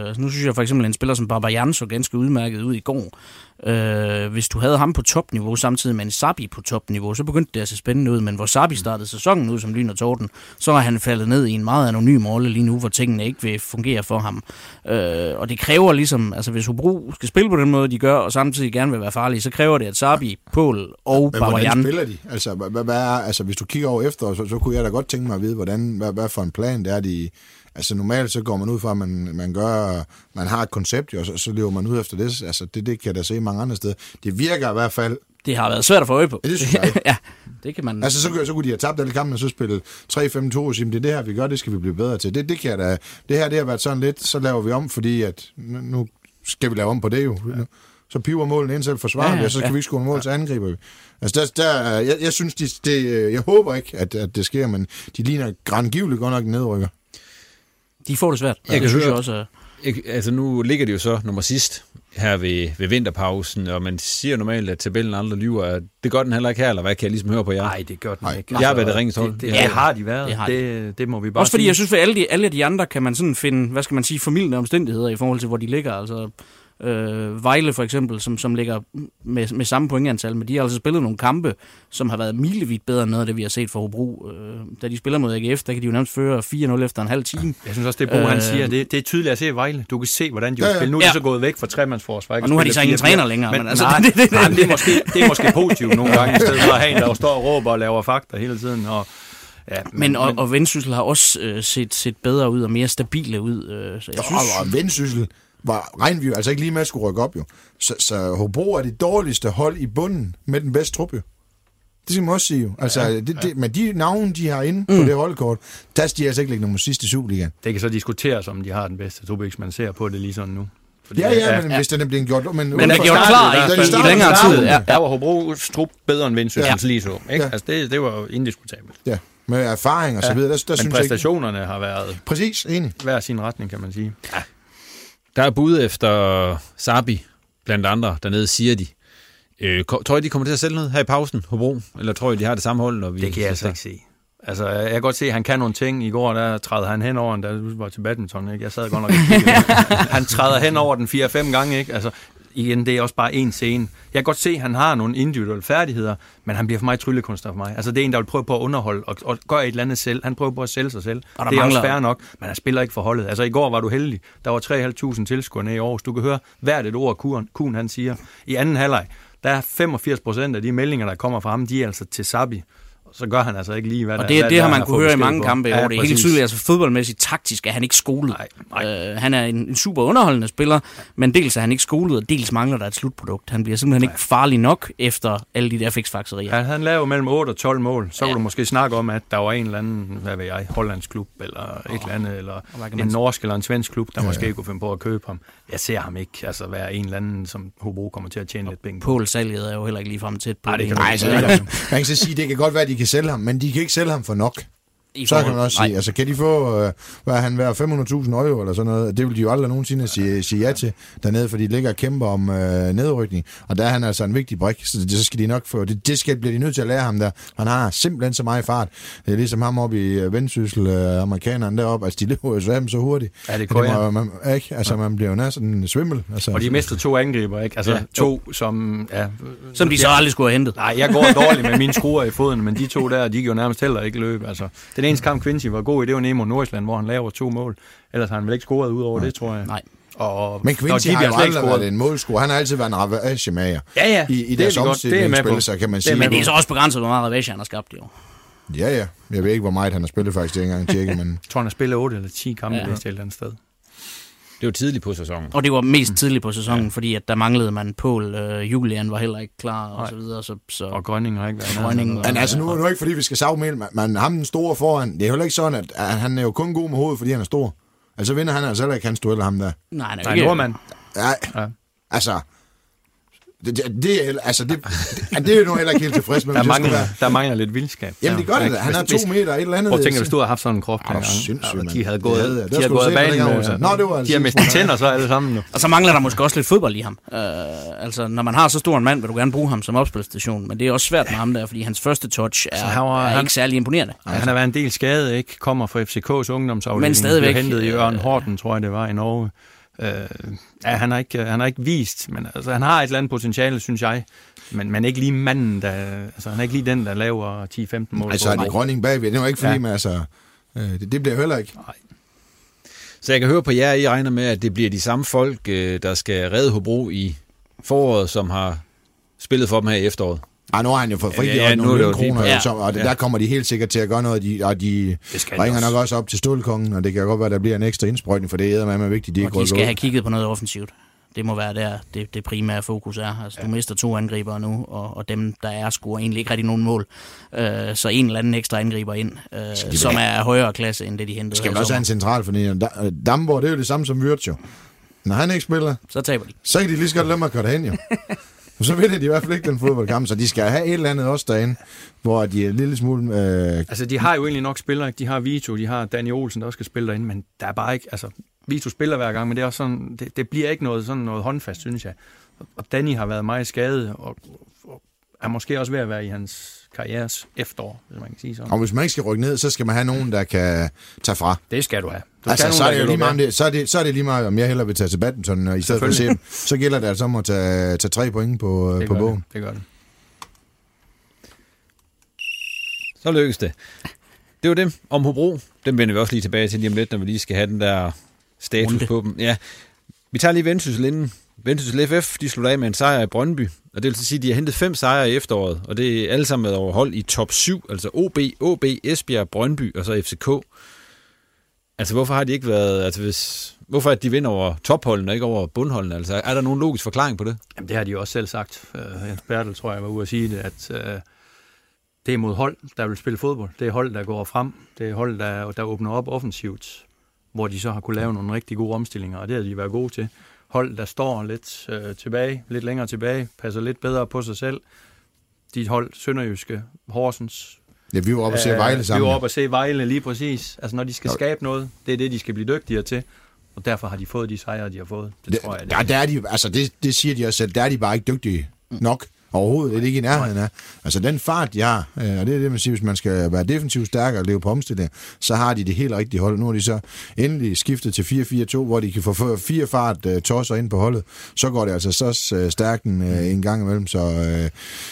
Øh, nu synes jeg for eksempel, at en spiller som Barbajan så ganske udmærket ud i går. Øh, hvis du havde ham på topniveau, samtidig med en Sabi på topniveau, så begyndte det at se spændende ud. Men hvor Sabi startede sæsonen ud som lyn og torden, så er han faldet ned i en meget anonym rolle lige nu, hvor tingene ikke vil fungere for ham. Øh, og det kræver ligesom, altså hvis Hobro skal spille på den måde, de gør, og samtidig gerne vil være farlige, så kræver det, at Sabi, Pål og Men hvordan Barbajan spiller de? Altså, hvad, hvad er, altså, hvis du kigger over efter, så, så kunne jeg da godt tænke mig at vide, hvordan, hvad, hvad for en plan det er, de... Altså normalt så går man ud fra, at man, man gør, man har et koncept, og så, så lever man ud efter det. Altså det, det kan jeg da se mange andre steder. Det virker i hvert fald. det har været svært at få øje på. Ja, det synes jeg. (laughs) ja, det kan man... Altså så, så kunne de have tabt alle kampen, og så spille 3-5-2 og sige, det er det her, vi gør, det skal vi blive bedre til. Det, det kan jeg da, det her det har været sådan lidt, så laver vi om, fordi at nu skal vi lave om på det jo. Ja. Så piver målen ind, så forsvarer Ja, vi, ja, og så kan ja. vi ikke score mål, så angriber vi. Altså, der, der, jeg, jeg synes, de, det, jeg håber ikke, at, at det sker, men de ligner grandgiveligt godt nok nedrykker. De får det svært. Jeg kan det synes høre- jeg også. er- Ikke- Altså nu ligger det jo så nummer sidst her ved, ved vinterpausen, og man siger normalt, at tabellen aldrig lyver. Det gør den heller ikke her, eller hvad kan jeg ligesom høre på jer? Nej, det gør den Nej. ikke. Jeg har været det ringeste hold. Det, det, Ja. det, har de været. Det har det, det må vi bare Også fordi sige. jeg synes, at alle de, alle de andre kan man sådan finde, hvad skal man sige, formidlende omstændigheder i forhold til, hvor de ligger. Altså, øh, Vejle for eksempel, som, som ligger med, med samme pointantal, men de har altså spillet nogle kampe, som har været milevidt bedre end noget af det, vi har set for Hobro. Øh, da de spiller mod AGF, der kan de jo nærmest føre 4-0 efter en halv time. Jeg synes også, det Bo, øh, han siger, det, det er tydeligt at se Vejle. Du kan se, hvordan de Ja, ja, ja. spiller. Nu er Ja. de så gået væk fra tremandsforsvar. ikke? Og nu har de så ingen 4-4. træner længere, men altså, nej, (laughs) det- det- nej, men det, er måske, det er måske positivt nogle gange, i stedet for at have en, der står og råber og laver fakta hele tiden. Og, ja, Men, og, og Vendsyssel har også øh, set, set bedre ud og mere stabile ud. Øh, så jeg synes, Og, og vendsyssel var, regnede vi jo altså ikke lige med at skulle rykke op, jo. Så, så Hobro er det dårligste hold i bunden med den bedste trup, jo. Det skal man også sige, jo. Altså, ja, det, det, med de navne, de har inde på Mm. det holdkort, der skal de altså ikke lægge nummer sidste i Superligaen. det kan så diskuteres, om de har den bedste trup, hvis man ser på det lige sådan nu. Fordi, Ja, ja, men hvis den er blevet gjort... Men, Men er gjort klar i- i- i længere tid, ja. Der var Hobros trup bedre end Vendsyssels Ja. lige så. Ikke? Ja. Altså, det, det var jo indiskutabelt. Ja, med erfaring og så videre, der, der Men synes jeg ikke... præstationerne har været Præcis, enig. hver sin retning, kan man sige. Der er bud efter Sabi, blandt andre, dernede siger de. Øh, tror I, de kommer til at sælge noget her i pausen, Hobro? Eller tror I, de har det samme hold, når vi... Det kan jeg altså ikke se. Altså, jeg kan godt se, at han kan nogle ting. I går, der træder han hen over den, da du var til badminton, ikke? Jeg sad godt nok kiggede. (laughs) Han træder hen over den 4-5 gange, ikke? Altså, igen, det er også bare en scene. Jeg kan godt se, at han har nogle individuelle færdigheder, men han bliver for mig tryllekunstner for mig. Altså, det er en, der vil prøve på at underholde og, og gøre et eller andet selv. Han prøver på at sælge sig selv. Og det er også mangler- fair nok, men han spiller ikke for holdet. Altså, i går var du heldig. Der var 3.500 tilskuere i Aarhus. Du kan høre hvert et ord, Kuhn, Kuhn han siger. I anden halvleg, der er 85 procent af de meldinger, der kommer fra ham, de er altså til Sabi. Så gør han altså ikke lige, hvad Og der- det, hvad det der har man kunne høre i mange på. kampe i år. Ja, det er helt tydeligt, altså fodboldmæssigt taktisk er han ikke skolet. Nej, nej. Øh, han er en, en super underholdende spiller, men dels er han ikke skolet, og dels mangler der et slutprodukt. Han bliver simpelthen ikke farlig nok efter alle de der fiksfakserier. Ja, han laver mellem 8 og 12 mål. Så Ja. kunne du måske snakke om, at der var en eller anden, hvad ved jeg, hollandsk klub, eller et eller andet, eller en norsk eller en svensk klub, der måske kunne finde på at købe ham. Jeg ser ham ikke altså, være en eller anden, som Hobro kommer til at tjene lidt penge på. Pål-salget er jo heller ikke ligefrem tæt på. Ej, det kan Nej, ikke altså, (laughs) man kan så sige, det kan godt være, at de kan sælge ham, men de kan ikke sælge ham for nok. I Så kan man også Nej. sige, altså kan de få, øh, hvad er han værd, 500.000 euro eller sådan noget, det vil de jo aldrig nogensinde sige, sige ja til dernede, fordi de ligger og kæmper om øh, nedrykning, og der er han altså en vigtig brik, så det så skal de nok få, det, det skal, bliver de nødt til at lære ham der. Han har simpelthen så meget fart. Det er ligesom ham oppe i øh, Vendsyssel, øh, amerikaneren deroppe, altså de løber jo sværme så hurtigt. Ja, det det må, man, ikke? Altså man bliver jo næsten svimmel. Altså, Og de mistede to angriber, ikke? Altså Ja. ja. to, som... Ja, Som de så aldrig skulle have hentet. Nej, jeg går dårligt med mine skruer i foden, men de to der, de kan jo nærmest heller ikke løbe. Altså, den eneste kamp, Quincy var god i, det var Nemo Nordsjælland, hvor han laver to mål. Ellers har han vel ikke scoret ud over det, tror jeg. Nej. Og, men Quincy har jo aldrig været en målscorer. Han har altid været en ravagemager. Ja, ja. I, i det deres er. Det er omstillingsspil, så kan man Det sige. med Men det er så også begrænset, hvor meget ravage han har skabt, jo. Ja, ja. Jeg ved ikke, hvor meget han har spillet faktisk, det er ikke engang tjekke, men... Jeg tror, han har spillet 8 eller 10 kampe Ja. ja. et eller andet sted. Det var tidligt på sæsonen. Og det var mest tidligt på sæsonen, ja. fordi at der manglede man Pål. Øh, Julian var heller ikke klar, og så videre. Så, så Og Grønning har ikke været Grønning. Men altså, nu er det jo ikke, fordi vi skal savmelde, men, men ham den store foran, det er heller ikke sådan, at, at han er jo kun god med hovedet, fordi han er stor. Altså vinder han altså heller ikke hans dueller, ham der. nej, nej, Nej, ikke, nordmand. Nej, Ja. altså... Det, det, det, er, altså, det, det, det er jo nu heller ikke helt tilfreds med, Der mangler, være. der mangler lidt vildskab. Jamen, det gør det. Han er to meter et eller andet. Prøv at tænke, hvis du havde haft sådan en krop dengang. Ja. De havde Det gået, havde jeg. de Der havde gået banen med. Nå, det var altså de har mistet tænder så alle sammen nu. Og så mangler der måske også lidt fodbold i ham. Øh, altså, når man har så stor en mand, vil du gerne bruge ham som opspilstation, men det er også svært med ham der, fordi hans første touch er, han var- er han- ikke særlig imponerende. Ja, han har været en del skadet, ikke? Kommer fra FCK's ungdomsafdeling. Men stadigvæk, hentet i øh, Ørn Horten, tror jeg det var, i Norge. Øh, ja, han har, ikke, han har ikke vist, men altså, han har et eller andet potentiale, synes jeg. Men, men ikke lige manden, der, altså, han er ikke lige den, der laver 10-15 mål. Altså, er det grønning bagved? Det er jo ikke fordi, Ja. men altså... øh, Det, det bliver heller ikke. Så jeg kan høre på jer, I regner med, at det bliver de samme folk, øh, der skal redde Hobro i foråret, som har spillet for dem her i efteråret. Ej, nu har han jo fået frigjort Ja, ja, ja, nu nogle lige- ja. så, og Ja. der kommer de helt sikkert til at gøre noget, de, og de ringer også. nok også op til stålkongen, og det kan godt være, der bliver en ekstra indsprøjtning, for det er med vigtigt, de ikke Og de skal ud. have kigget på noget offensivt. Det må være der, det, det primære fokus er. Altså, du mister to angribere nu, og, og dem, der er, scorer egentlig ikke rigtig nogen mål. Øh, så en eller anden ekstra angriber ind, øh, som er af højere klasse, end det de hentede Skal man også have en central, fordi Da- Damborg, det er jo det samme som jo. Når han ikke spiller, Så taber de. så kan de lige så godt lade mig køre derhen, jo. (laughs) Så vinder de i hvert fald ikke den fodboldkamp, så de skal have et eller andet også derinde, hvor de er en lille smule... Øh, Altså, de har jo egentlig nok spillere, ikke? De har Vito, de har Danny Olsen, der også skal spille derinde, men der er bare ikke... Altså, Vito spiller hver gang, men det er også sådan... Det, det bliver ikke noget, sådan noget håndfast, synes jeg. Og Danny har været meget skadet, og er måske også ved at være i hans karrieres efterår, hvis man kan sige sådan. og hvis man ikke skal rykke ned, så skal man have nogen, der kan tage fra. Det skal du have. Du Altså, skal så er, det jo lige meget, det, så, er det, så er det lige meget, om jeg hellere vil tage til badminton, og i stedet for at se dem. Så gælder det altså om at tage, tage tre point på, øh, det på bogen. Det, det gør det. Så lykkes det. Det var dem om Hobro. Dem vender vi også lige tilbage til lige om lidt, når vi lige skal have den der status Runde. på dem. Ja. Vi tager lige Vendsyssel inden. Vendsyssel FF, de slutter af med en sejr i Brøndby. Og det vil sige, at de har hentet fem sejre i efteråret. Og det er alle sammen været hold i top 7. Altså OB, OB, Esbjerg, Brøndby og så FCK. Altså hvorfor har de ikke været... Altså hvis, hvorfor at de vinder over topholdene og ikke over bundholdene? Altså er der nogen logisk forklaring på det? Jamen, det har de jo også selv sagt. Uh, Jens Bertel, tror jeg, var ude at sige det, at uh, det er mod hold, der vil spille fodbold. Det er hold, der går frem. Det er hold, der, der åbner op offensivt, hvor de så har kunne lave nogle rigtig gode omstillinger, og det har de været gode til. Hold, der står lidt uh, tilbage, lidt længere tilbage, passer lidt bedre på sig selv. De hold, Sønderjyske, Horsens, Ja, vi var oppe og se Øh, Vejle Vi sammen. var oppe og se Vejle lige præcis. Altså, når de skal skabe noget, det er det, de skal blive dygtigere til. Og derfor har de fået de sejre, de har fået. Det, Det, tror jeg. Det. der, der er de, altså det, det siger de også selv, der er de bare ikke dygtige nok. Overhovedet, det er ikke i nærheden af. Altså den fart, de har, øh, og det er det, man siger, hvis man skal være defensivt stærk og leve på omstilling, så har de det helt rigtige hold. Nu har de så endelig skiftet til 4-4-2, hvor de kan få fire fart øh, tosser ind på holdet. Så går det altså så øh, stærkt en, øh, en gang imellem. Så,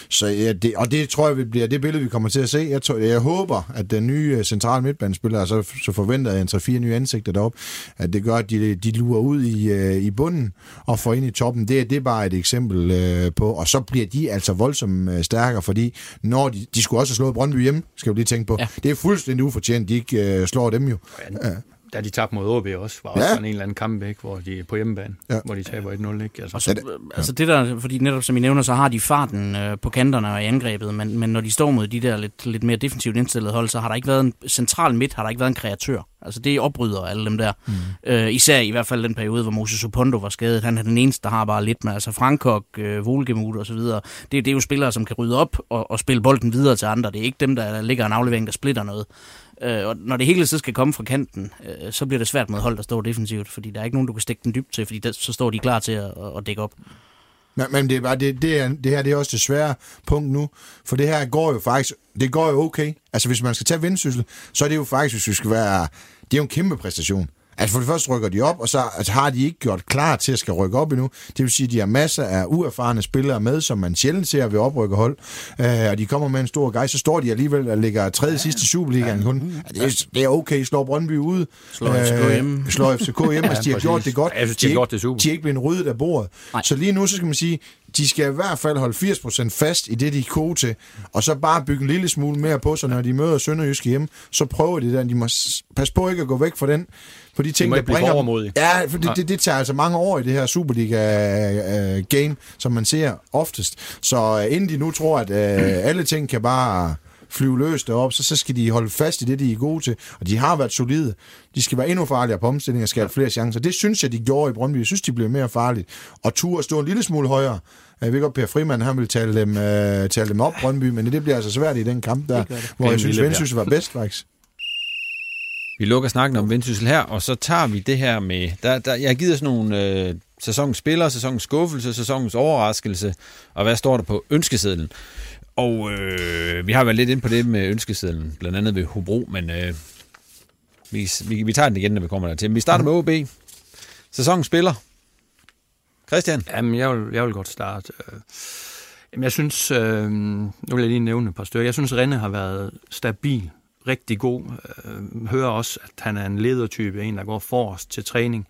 så ja, det, og det tror jeg vil bliver det billede, vi kommer til at se. Jeg, tror, jeg håber, at den nye centrale midtbanespiller, så, så forventer jeg en 3-4 nye ansigter deroppe, at det gør, at de, de lurer ud i, i bunden og får ind i toppen. Det, det er bare et eksempel på. Og så bliver de altså voldsomt øh, stærkere, fordi når de, de skulle også have slået Brøndby hjemme, skal vi lige tænke på. Ja. Det er fuldstændig ufortjent, de ikke øh, slår dem jo. Ja. Da de tabte mod OB også, var også Ja. sådan en eller anden kamp væk, hvor de er på hjemmebane, Ja. hvor de taber 1-0. Ikke? Altså, Og så, altså det der, fordi netop som I nævner, så har de farten øh, på kanterne og i angrebet, men, men når de står mod de der lidt, lidt mere defensivt indstillede hold, så har der ikke været en central midt, har der ikke været en kreatør. Altså det opbryder alle dem der. Mm. Øh, især i hvert fald den periode, hvor Moses Opondo var skadet. Han er den eneste, der har bare lidt med. Altså Frankok, øh, Volgemut og så videre. Det, det er jo spillere, som kan rydde op og, og spille bolden videre til andre. Det er ikke dem, der ligger en aflevering, der splitter noget. Øh, og når det hele så skal komme fra kanten, øh, så bliver det svært mod hold, der står defensivt, fordi der er ikke nogen, du kan stikke den dybt til, fordi der, så står de klar til at, at dække op. Men, men det, er bare, det, det, er, det her det er også det svære punkt nu, for det her går jo faktisk, det går jo okay. Altså hvis man skal tage vendsyssel, så er det jo faktisk, hvis vi skal være, det er jo en kæmpe præstation. Altså for det første rykker de op, og så altså, har de ikke gjort klar til at skal rykke op endnu. Det vil sige, at de har masser af uerfarne spillere med, som man sjældent ser ved oprykkerhold. Øh, og de kommer med en stor gej, så står de alligevel og ligger tredje sidste i Superligaen kun. Ja, det, er, det er okay, slår Brøndby ude. Slår FCK hjemme. Slår FCK hjemme, (laughs) altså de har gjort det godt. Ja, jeg synes, de de, har gjort ikke- det super. de er ikke blevet ryddet af bordet. Nej. Så lige nu, så skal man sige, de skal i hvert fald holde 80% fast i det, de er gode til, og så bare bygge en lille smule mere på sig, når de møder Sønderjyske hjemme, så prøver de der. De må passe på ikke at gå væk fra den, på de ting, må der bringer for dem-. Ja, for det, det, det tager altså mange år i det her Superliga-game, som man ser oftest. Så øh, inden de nu tror, at øh, alle ting kan bare flyve løs derop, så, så skal de holde fast i det, de er gode til. Og de har været solide. De skal være endnu farligere på omstilling og skabe flere chancer. Det synes jeg, de gjorde i Brøndby. Jeg synes, de blev mere farlige. Og tur stå en lille smule højere. Jeg ved godt, Per Frimand, han vil tale dem, øh, tale dem op, Brøndby, men det bliver altså svært i den kamp der, hvor jeg synes. Vendsyssel var bedst, faktisk. Vi lukker snakken om Vendsyssel her, og så tager vi det her med... Der, der, jeg har givet sådan nogle øh, sæsonens spillere, sæsonens skuffelse, sæsonens overraskelse, og hvad står der på ønskesedlen? Og øh, vi har været lidt ind på det med ønskesedlen, blandt andet ved Hobro, men øh, vi, vi, vi tager den igen, når vi kommer dertil. Men vi starter med OB. Sæsonens spiller. Christian? Jamen, jeg vil, jeg vil godt starte. Øh, Jamen, jeg synes, øh, nu vil jeg lige nævne et par stykker. Jeg synes, Renne har været stabil, rigtig god. Øh, hører også, at han er en ledertype, en, der går forrest til træning.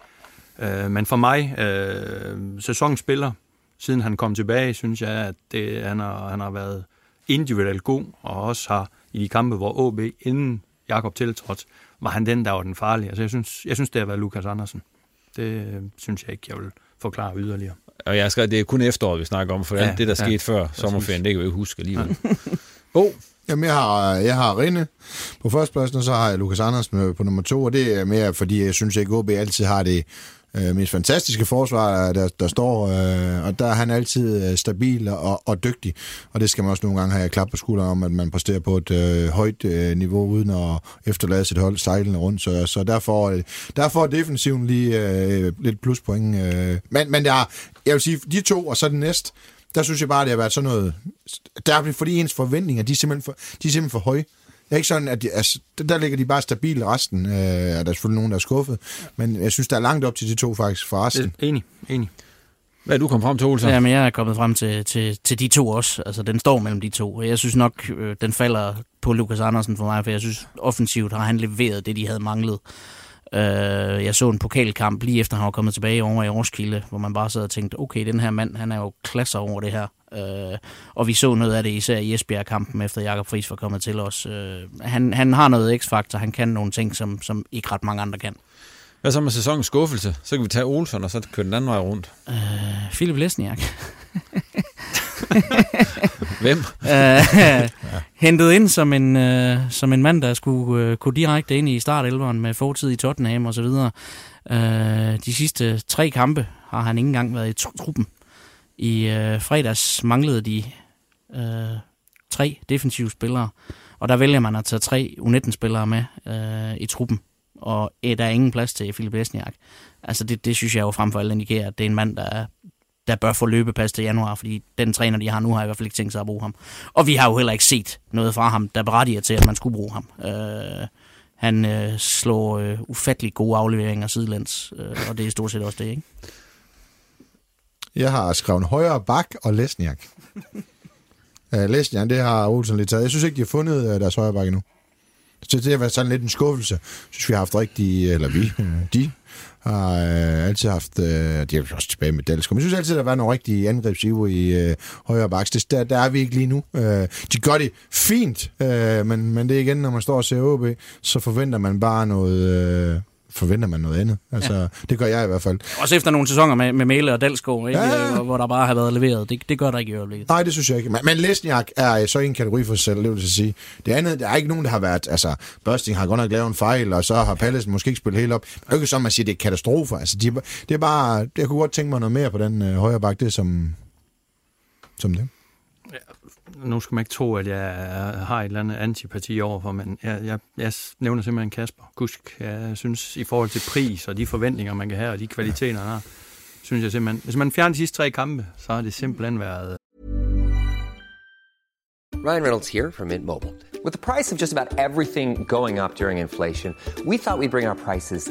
Øh, men for mig, øh, sæsonspiller, siden han kom tilbage, synes jeg, at det, han, har, han har været individuelt god, og også har i de kampe, hvor OB inden Jakob tiltrådte, var han den, der var den farlige. Altså, jeg synes, jeg synes det har været Lukas Andersen. Det øh, synes jeg ikke, jeg vil forklare yderligere. Og jeg skrevet, det er kun efteråret, vi snakker om, for ja, Ja, det, der ja, skete før sommerferien, det kan vi jo ikke huske alligevel. (laughs) Bo, Jamen, jeg har, jeg har Rinde på førstepladsen, og så har jeg Lukas Andersen med på nummer to, og det er mere, fordi jeg synes, at OB altid har det øh, mest fantastiske forsvar, øh, der, der står, øh, og der er han altid øh, stabil og, og dygtig, og det skal man også nogle gange have klap på skulderen om, at man præsterer på et øh, højt øh, niveau, uden at efterlade sit hold sejlende rundt, så, så derfor, øh, derfor er defensiven lige øh, lidt pluspoint. Øh. Men, men der, er, jeg vil sige, de to, og så den næste, der synes jeg bare, det har været sådan noget... Der er fordi ens forventninger, de er simpelthen for, de er simpelthen for høje. Det er ikke sådan, at de, altså, der ligger de bare stabilt resten. Øh, der er selvfølgelig nogen, der er skuffet. Men jeg synes, der er langt op til de to faktisk for resten. Enig, enig. Hvad er du kommet frem til, Olsen? Jamen, jeg er kommet frem til, til, til de to også. Altså, den står mellem de to. Jeg synes nok, øh, den falder på Lukas Andersen for mig, for jeg synes, offensivt har han leveret det, de havde manglet. Øh, jeg så en pokalkamp lige efter, han var kommet tilbage over i Roskilde, hvor man bare sad og tænkte, okay, den her mand, han er jo klasser over det her. Øh, og vi så noget af det især i Esbjerg-kampen, efter Jakob Friis var kommet til os. Øh, han, han har noget x-faktor, han kan nogle ting, som, som ikke ret mange andre kan. Hvad så med sæsonens skuffelse? Så kan vi tage Olsen, og så køre den anden vej rundt. Øh, Philip Lesniak. (laughs) Hvem? (laughs) øh, hentet ind som en, øh, som en mand, der skulle øh, gå direkte ind i startelveren med fortid i Tottenham og så videre. Øh, de sidste tre kampe har han ikke engang været i truppen. I øh, fredags manglede de øh, tre defensive spillere, og der vælger man at tage tre U19-spillere med øh, i truppen, og øh, der er ingen plads til Philip Lesniak. Altså det, det synes jeg jo frem for alt indikerer, at det er en mand, der er der bør få løbepas til januar, fordi den træner, de har nu, har i hvert fald ikke tænkt sig at bruge ham. Og vi har jo heller ikke set noget fra ham, der berettiger til, at man skulle bruge ham. Øh, han øh, slår øh, ufattelig gode afleveringer sidelæns, øh, og det er stort set også det, ikke? Jeg har skrevet højre bak og Lesniak. uh, Lesniak, det har Olsen lidt taget. Jeg synes ikke, de har fundet uh, deres højre bak endnu. Så det har været sådan lidt en skuffelse. Jeg synes, vi har haft rigtig, eller vi, øh, de har øh, altid haft, øh, de er også tilbage med Dalsgaard, men jeg synes altid, der var nogle rigtige angrebsiver i øh, højre baks. Det, der, der er vi ikke lige nu. Øh, de gør det fint, øh, men, men det er igen, når man står og ser OB, så forventer man bare noget... Øh, forventer man noget andet. Altså, ja. Det gør jeg i hvert fald. Også efter nogle sæsoner med, med Mæle og Dalsgaard, ikke? Ja. Hvor, hvor der bare har været leveret. Det, det gør der ikke i øjeblikket. Nej, det synes jeg ikke. Men, men Lesniak er så en kategori for sig selv, det vil jeg sige. Det andet, der er ikke nogen, der har været... Altså, Børsting har godt nok lavet en fejl, og så har Pallesen måske ikke spillet helt op. Det er ikke som, man siger, det er katastrofer. Altså, de, det er bare... Jeg kunne godt tænke mig noget mere på den øh, højre bak, det som, som det nu skal man ikke tro, at jeg har et eller andet antipati overfor, men jeg, jeg, jeg nævner simpelthen Kasper Kusk. Jeg synes, i forhold til pris og de forventninger, man kan have, og de kvaliteter, han har, synes jeg simpelthen, hvis man fjerner de sidste tre kampe, så har det simpelthen været... Ryan Reynolds here from Mint Mobile. With the price of just about everything going up during inflation, we thought we'd bring our prices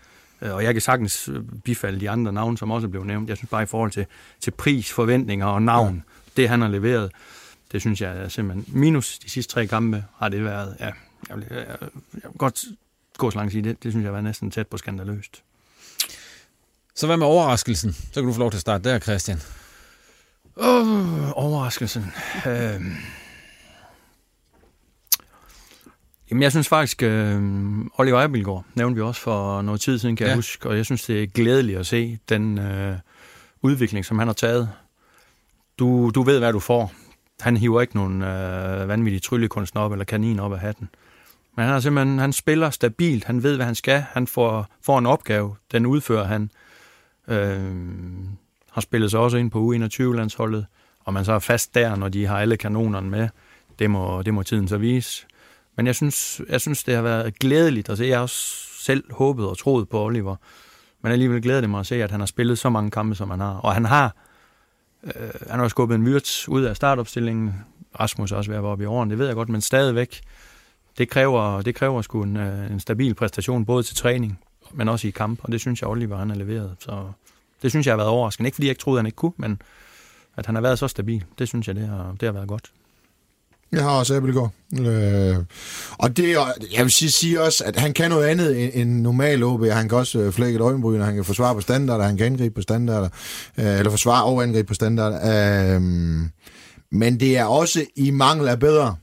Øh, og jeg kan sagtens øh, bifalde de andre navne, som også blev nævnt. Jeg synes bare i forhold til, til pris, forventninger og navn, ja. det han har leveret, det synes jeg er simpelthen minus de sidste tre kampe har det været, ja, jeg vil, jeg, jeg vil godt gå så langt sige, det, det synes jeg var næsten tæt på skandaløst. Så hvad med overraskelsen? Så kan du få lov til at starte der, Christian. Oh, overraskelsen. øh, Jamen, jeg synes faktisk, øh, Oliver Eibelgaard nævnte vi også for noget tid siden, kan ja. jeg huske, og jeg synes, det er glædeligt at se den øh, udvikling, som han har taget. Du, du ved, hvad du får. Han hiver ikke nogen øh, vanvittige tryllekunstner op eller kanin op af hatten. Men han, er simpelthen, han spiller stabilt, han ved, hvad han skal, han får, får en opgave, den udfører han. Øh, har spillet sig også ind på U21-landsholdet, og man så er fast der, når de har alle kanonerne med. Det må, det må tiden så vise. Men jeg synes, jeg synes, det har været glædeligt at se. Jeg har også selv håbet og troet på Oliver. Men alligevel glæder det mig at se, at han har spillet så mange kampe, som han har. Og han har, øh, han har skubbet en Wirtz ud af startopstillingen. Rasmus er også ved at være oppe i årene, det ved jeg godt, men stadigvæk, det kræver, det kræver sgu en, øh, en stabil præstation, både til træning, men også i kamp, og det synes jeg, Oliver han har leveret. Så det synes jeg har været overraskende. Ikke fordi jeg ikke troede, han ikke kunne, men at han har været så stabil, det synes jeg, det har, det har været godt. Jeg har også Abelgaard. Øh, og det, jeg vil sige, sige også, at han kan noget andet end, end normal OB. Han kan også øh, flække et øjenbryn, og han kan forsvare på standarder, han kan angribe på standarder, øh, eller forsvare og angribe på standarder. Øh, men det er også i mangel af bedre.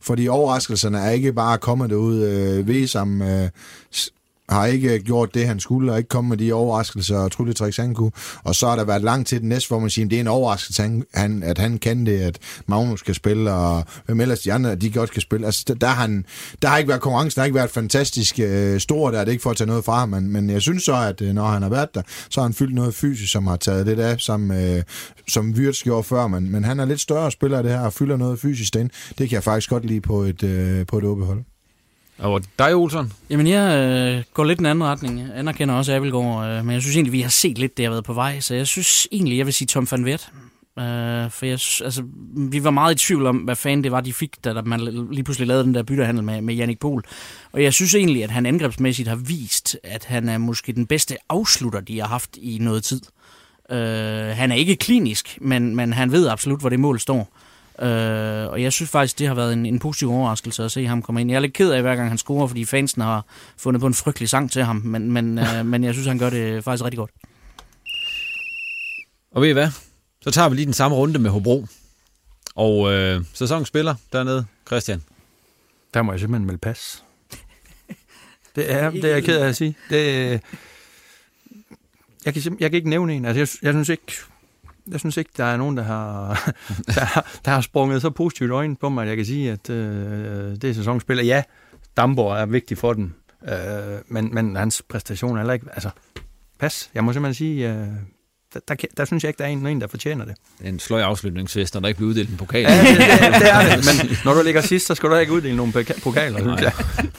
Fordi overraskelserne er ikke bare kommet derud. Øh, Vesam øh, har ikke øh, gjort det, han skulle, og ikke kommet med de overraskelser og trylletricks, han kunne. Og så har der været langt til den næste, hvor man siger, at det er en overraskelse, han, han, at han kan det, at Magnus kan spille, og hvem ellers de andre, de godt kan spille. Altså, der, der, han, der har ikke været konkurrence, der har ikke været fantastisk øh, stor, der det er ikke for at tage noget fra ham, men, men jeg synes så, at øh, når han har været der, så har han fyldt noget fysisk, som har taget lidt af, som, øh, som Wirtz gjorde før, men, men han er lidt større spiller det her, og fylder noget fysisk ind. Det kan jeg faktisk godt lide på et, øh, på et åbehold. hold. Og dig, Olsen? Jamen, jeg øh, går lidt i en anden retning. Jeg anerkender også Abelgaard, øh, men jeg synes egentlig, vi har set lidt, det har været på vej. Så jeg synes egentlig, jeg vil sige Tom van Wert. Øh, for jeg, altså, vi var meget i tvivl om, hvad fanden det var, de fik, da der man lige pludselig lavede den der byttehandel med, med Jannik Pohl. Og jeg synes egentlig, at han angrebsmæssigt har vist, at han er måske den bedste afslutter, de har haft i noget tid. Øh, han er ikke klinisk, men, men han ved absolut, hvor det mål står. Øh, og jeg synes faktisk, det har været en, en positiv overraskelse at se ham komme ind. Jeg er lidt ked af, hver gang han scorer, fordi fansen har fundet på en frygtelig sang til ham, men, men, øh, (laughs) men jeg synes, han gør det faktisk rigtig godt. Og ved I hvad? Så tager vi lige den samme runde med Hobro. Og øh, sæsonspiller dernede, Christian. Der må jeg simpelthen melde pas. (laughs) Det er, det er jeg ked af at sige. Det, jeg, kan, jeg kan ikke nævne en. Altså, jeg, jeg synes ikke, jeg synes ikke, der er nogen, der har, (laughs) der, der har sprunget så positivt øjne på mig, at jeg kan sige, at øh, det er sæsonspiller. Ja, Damborg er vigtig for den, øh, men, men hans præstation er heller ikke... Altså, pas. Jeg må simpelthen sige, øh, der, der, der synes jeg ikke, der er en, en der fortjener det. Det er en sløj afslutningsfest, når der ikke bliver uddelt en pokal. Ja, det, det, det er det. (laughs) Men når du ligger sidst, så skal du ikke uddele nogle poka- pokaler, synes jeg.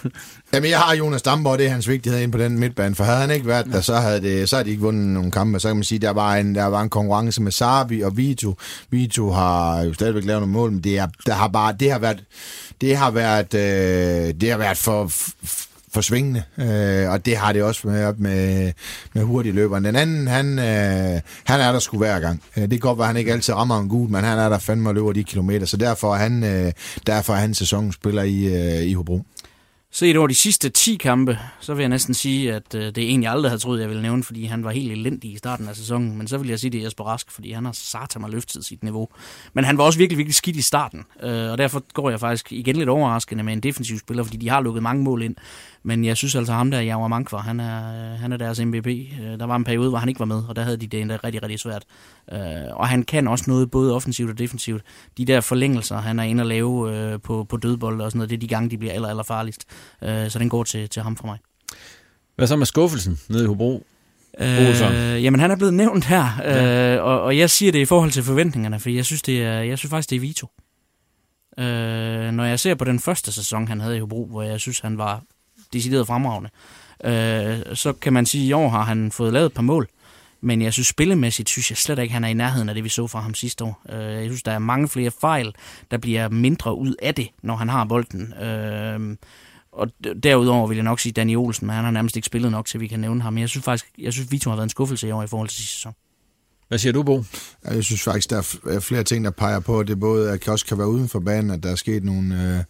(laughs) Jamen, jeg har Jonas Damborg, det er hans vigtighed ind på den midtbane, for havde han ikke været der, så havde, det, så havde de ikke vundet nogle kampe. Så kan man sige, der var en, der var en konkurrence med Sarbi og Vito. Vito har jo stadigvæk lavet nogle mål, men det, er, der har bare, det har været, det har været, øh, det har været for, for forsvingende, øh, og det har det også med, op med, med hurtige løberen. Den anden, han, øh, han er der sgu hver gang. Øh, Det kan godt være, at han ikke altid rammer en gud, men han er der fandme og løber de kilometer, så derfor er han, øh, derfor er han sæsonspiller i, øh, i Hobro. Set over de sidste 10 kampe, så vil jeg næsten sige, at øh, det er en, jeg aldrig havde troet, jeg ville nævne, fordi han var helt elendig i starten af sæsonen. Men så vil jeg sige, det er Jesper Rask, fordi han har satan mig løftet sit niveau. Men han var også virkelig, virkelig skidt i starten, øh, og derfor går jeg faktisk igen lidt overraskende med en defensiv spiller, fordi de har lukket mange mål ind. Men jeg synes altså, ham der, Javar Mankvar, han er, han er deres MVP. Øh, Der var en periode, hvor han ikke var med, og der havde de det endda rigtig, rigtig svært. Øh, Og han kan også noget både offensivt og defensivt. De der forlængelser, han er inde at lave øh, på, på dødbold og sådan noget, det er de gange, de bliver aller, aller farligst. Så den går til, til ham for mig. Hvad så med skuffelsen nede i Hobro? Olsson. Øh, jamen, han er blevet nævnt her, øh, og, og jeg siger det i forhold til forventningerne, for jeg synes, det er, jeg synes faktisk, det er Vito. Øh, når jeg ser på den første sæson, han havde i Hobro, hvor jeg synes, han var decideret fremragende, øh, så kan man sige, at i år har han fået lavet et par mål, men jeg synes spillemæssigt, synes jeg slet ikke, han er i nærheden af det, vi så fra ham sidste år. Øh, jeg synes, der er mange flere fejl, der bliver mindre ud af det, når han har bolden. Øh, og derudover vil jeg nok sige Danny Olsen, men han har nærmest ikke spillet nok, til vi kan nævne ham. Men jeg synes faktisk, jeg synes, Vito har været en skuffelse i år i forhold til sidste sæson. Hvad siger du, Bo? Jeg synes faktisk, der er er flere ting, der peger på, at det både at også kan være uden for banen, at der er sket nogle... Øh,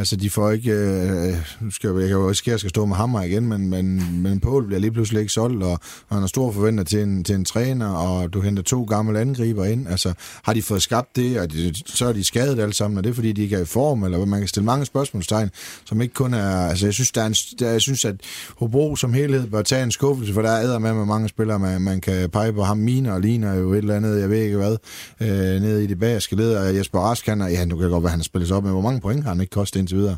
altså, de får ikke... Øh, nu skal jeg, jeg kan jo risikere, at jeg skal stå med hammer igen, men, men, men Poul bliver lige pludselig ikke solgt, og, og han har store forventninger til en, til en træner, og du henter to gamle angriber ind. Altså, har de fået skabt det, og de, så er de skadet alle sammen, og det er, fordi de ikke er i form, eller man kan stille mange spørgsmålstegn, som ikke kun er... Altså, jeg synes, der er en, der, jeg synes at Hobro som helhed bør tage en skuffelse, for der er med med mange spillere, man, man kan pege på ham. Miner og ligner jo et eller andet, jeg ved ikke hvad, øh, nede i det bagerske led, og Jesper Rask, han er, ja, nu kan godt være, han har spillet sig op, med, hvor mange point har han ikke kostet indtil videre?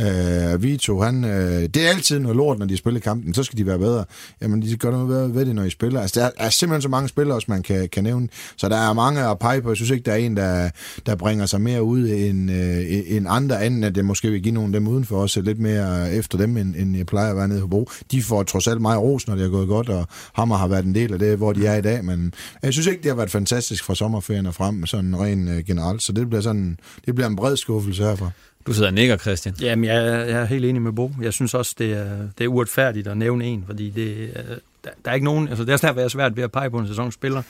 Øh, Vito, han, øh, det er altid noget lort, når de spiller kampen, så skal de være bedre. Jamen, de gør noget bedre ved det, når de spiller. Altså, der er, er simpelthen så mange spillere, også man kan, kan nævne. Så der er mange at pege på. Jeg synes ikke, der er en, der, der bringer sig mere ud end, øh, end andre, anden at det måske vil give nogle af dem uden for os lidt mere øh, efter dem, end, end jeg plejer at være nede på Bro. De får trods alt meget ros, når det er gået godt, og Hammer har været en del af det, hvor de er i dag, men jeg synes ikke, det har været fantastisk fra sommerferien og frem, sådan rent øh, generelt, så det bliver, sådan, det bliver en bred skuffelse herfra. Du sidder og nikker, Christian. Jamen, jeg, jeg er helt enig med Bo. Jeg synes også, det er, det er uretfærdigt at nævne en, fordi det, øh, der, der er ikke nogen... Altså, det er svært, være svært ved at pege på en sæsonspiller.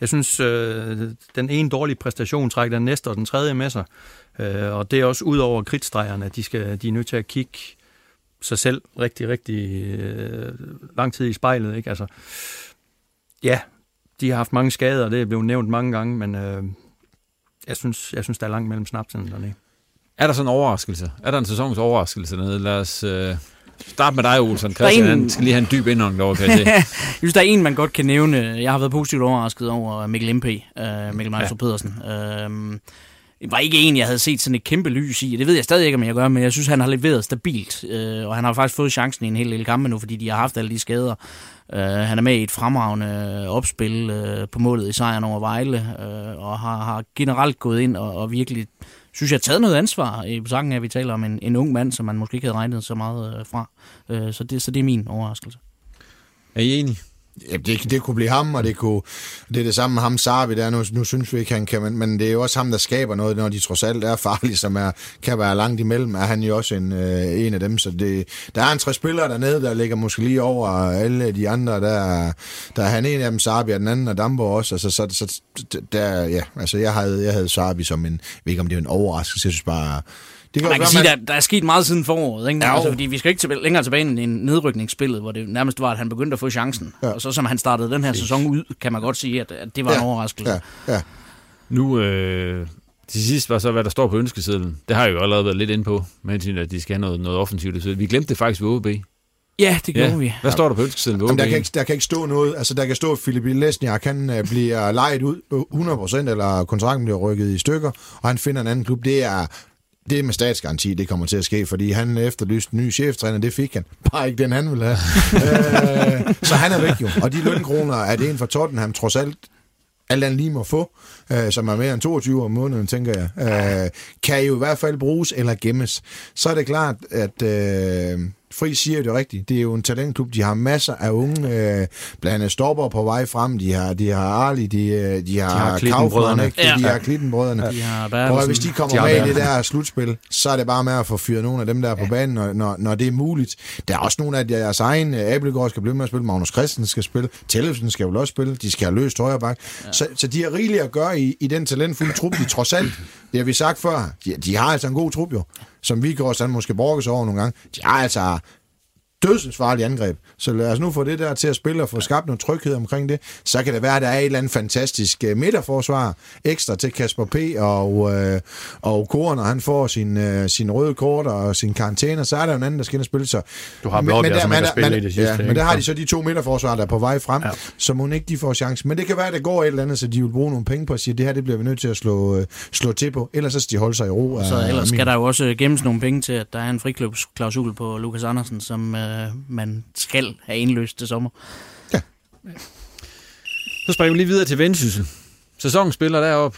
Jeg synes, øh, den ene dårlige præstation trækker den næste og den tredje med sig. Øh, og det er også ud over kritstregerne, at de, skal, de er nødt til at kigge sig selv rigtig, rigtig øh, lang tid i spejlet. Ikke? Altså, ja, de har haft mange skader, og det er blevet nævnt mange gange, men øh, jeg, synes, jeg synes, der er langt mellem snapsen dernede. Er der sådan en overraskelse? Er der en sæsons overraskelse dernede? Lad os øh, starte med dig, Olsen. Christian, en... han skal lige have en dyb indånd derovre, kan jeg se. (laughs) jeg synes, der er en, man godt kan nævne. Jeg har været positivt overrasket over Mikkel MP, uh, Mikkel Meister ja. Pedersen. Uh, det var ikke en, jeg havde set sådan et kæmpe lys i. Det ved jeg stadig ikke, om jeg gør, men jeg synes, han har leveret stabilt. Uh, og han har faktisk fået chancen i en hel del kampe nu, fordi de har haft alle de skader. Uh, han er med i et fremragende opspil uh, på målet i sejren over Vejle, uh, og har, har generelt gået ind og, og virkelig synes jeg, har taget noget ansvar i sangen, at vi taler om en, en ung mand, som man måske ikke havde regnet så meget øh, fra. Øh, så, det, så det er min overraskelse. Er I enige? Ja, det, det kunne blive ham, og det, kunne, det er det samme med ham, Sarvi, der nu, nu synes vi ikke, han kan, men, men det er jo også ham, der skaber noget, når de trods alt er farlige, som er, kan være langt imellem, er han jo også en, øh, en af dem, så det, der er en tre spillere dernede, der ligger måske lige over alle de andre, der, der er han en af dem, Sarvi, og den anden er Dambo også, altså, så, så der, ja, altså jeg havde, jeg havde Sarvi som en, jeg ved ikke om det er en overraskelse, jeg synes bare, det kan man kan sige, man... der, der er sket meget siden foråret. Ikke? Ja, altså, fordi vi skal ikke tilbage, længere tilbage end en nedrykningsspillet, hvor det nærmest var, at han begyndte at få chancen. Ja. Og så som han startede den her sæson ud, kan man godt sige, at, at det var ja. en overraskelse. Ja. Ja. Nu, øh, til sidst var så, hvad der står på ønskesedlen. Det har jeg jo allerede været lidt inde på, med at de skal have noget, noget offensivt. Vi glemte det faktisk ved OB. Ja, det gjorde ja. vi. Hvad står der på ønskesedlen ved OB? der, kan ikke, der kan ikke stå noget. Altså, der kan stå, at Philip Lesniak, han uh, bliver lejet ud 100%, eller kontrakten bliver rykket i stykker, og han finder en anden klub. Det er det med statsgaranti, det kommer til at ske, fordi han efterlyste en ny cheftræner, det fik han. Bare ikke den, han ville have. (laughs) øh, så han er væk jo. Og de lønkroner, er det en for Tottenham trods alt alt andet lige må få, øh, som er mere end 22 om måneden, tænker jeg, øh, kan jo i hvert fald bruges eller gemmes. Så er det klart, at øh, Fri siger det rigtigt. Det er jo en talentklub. De har masser af unge, øh, blandt andet stopper på vej frem. De har, de har Arli, de, øh, de har, de har Kaufmann, ikke? Ja. De har Klittenbrødrene. Ja. De har og hvis de kommer de med i det der slutspil, så er det bare med at få fyret nogle af dem der ja. på banen, når, når, når det er muligt. Der er også nogle af deres egne. Abelgaard skal blive med at spille, Magnus Christensen skal spille, Tellefsen skal vel også spille, de skal have løst højre bak. Ja. Så, så de har rigeligt at gøre i, i den talentfulde trup, de trods alt, det har vi sagt før, de, de har altså en god trup jo som vi går sådan måske brokkes over nogle gange, de har altså dødsensfarlige angreb. Så lad os nu få det der til at spille og få skabt noget tryghed omkring det. Så kan det være, at der er et eller andet fantastisk uh, midterforsvar ekstra til Kasper P. og, uh, og Koren, når han får sin, uh, sin røde kort og sin karantæne, så er der en anden, der skal ind og spille. Så, du har blot, men, der, man, spille i det sidste. Ja, men der har de så de to midterforsvar, der er på vej frem, ja. så må ikke de får chance. Men det kan være, at det går et eller andet, så de vil bruge nogle penge på at sige, at det her det bliver vi nødt til at slå, uh, slå til på. Ellers så skal de holde sig i ro. Så ellers skal der jo også gemmes nogle penge til, at der er en friklubsklausul på Lukas Andersen, som uh, man skal have indløst til sommer. Ja. Så springer vi lige videre til Vendsyssel. Sæsonen spiller derop.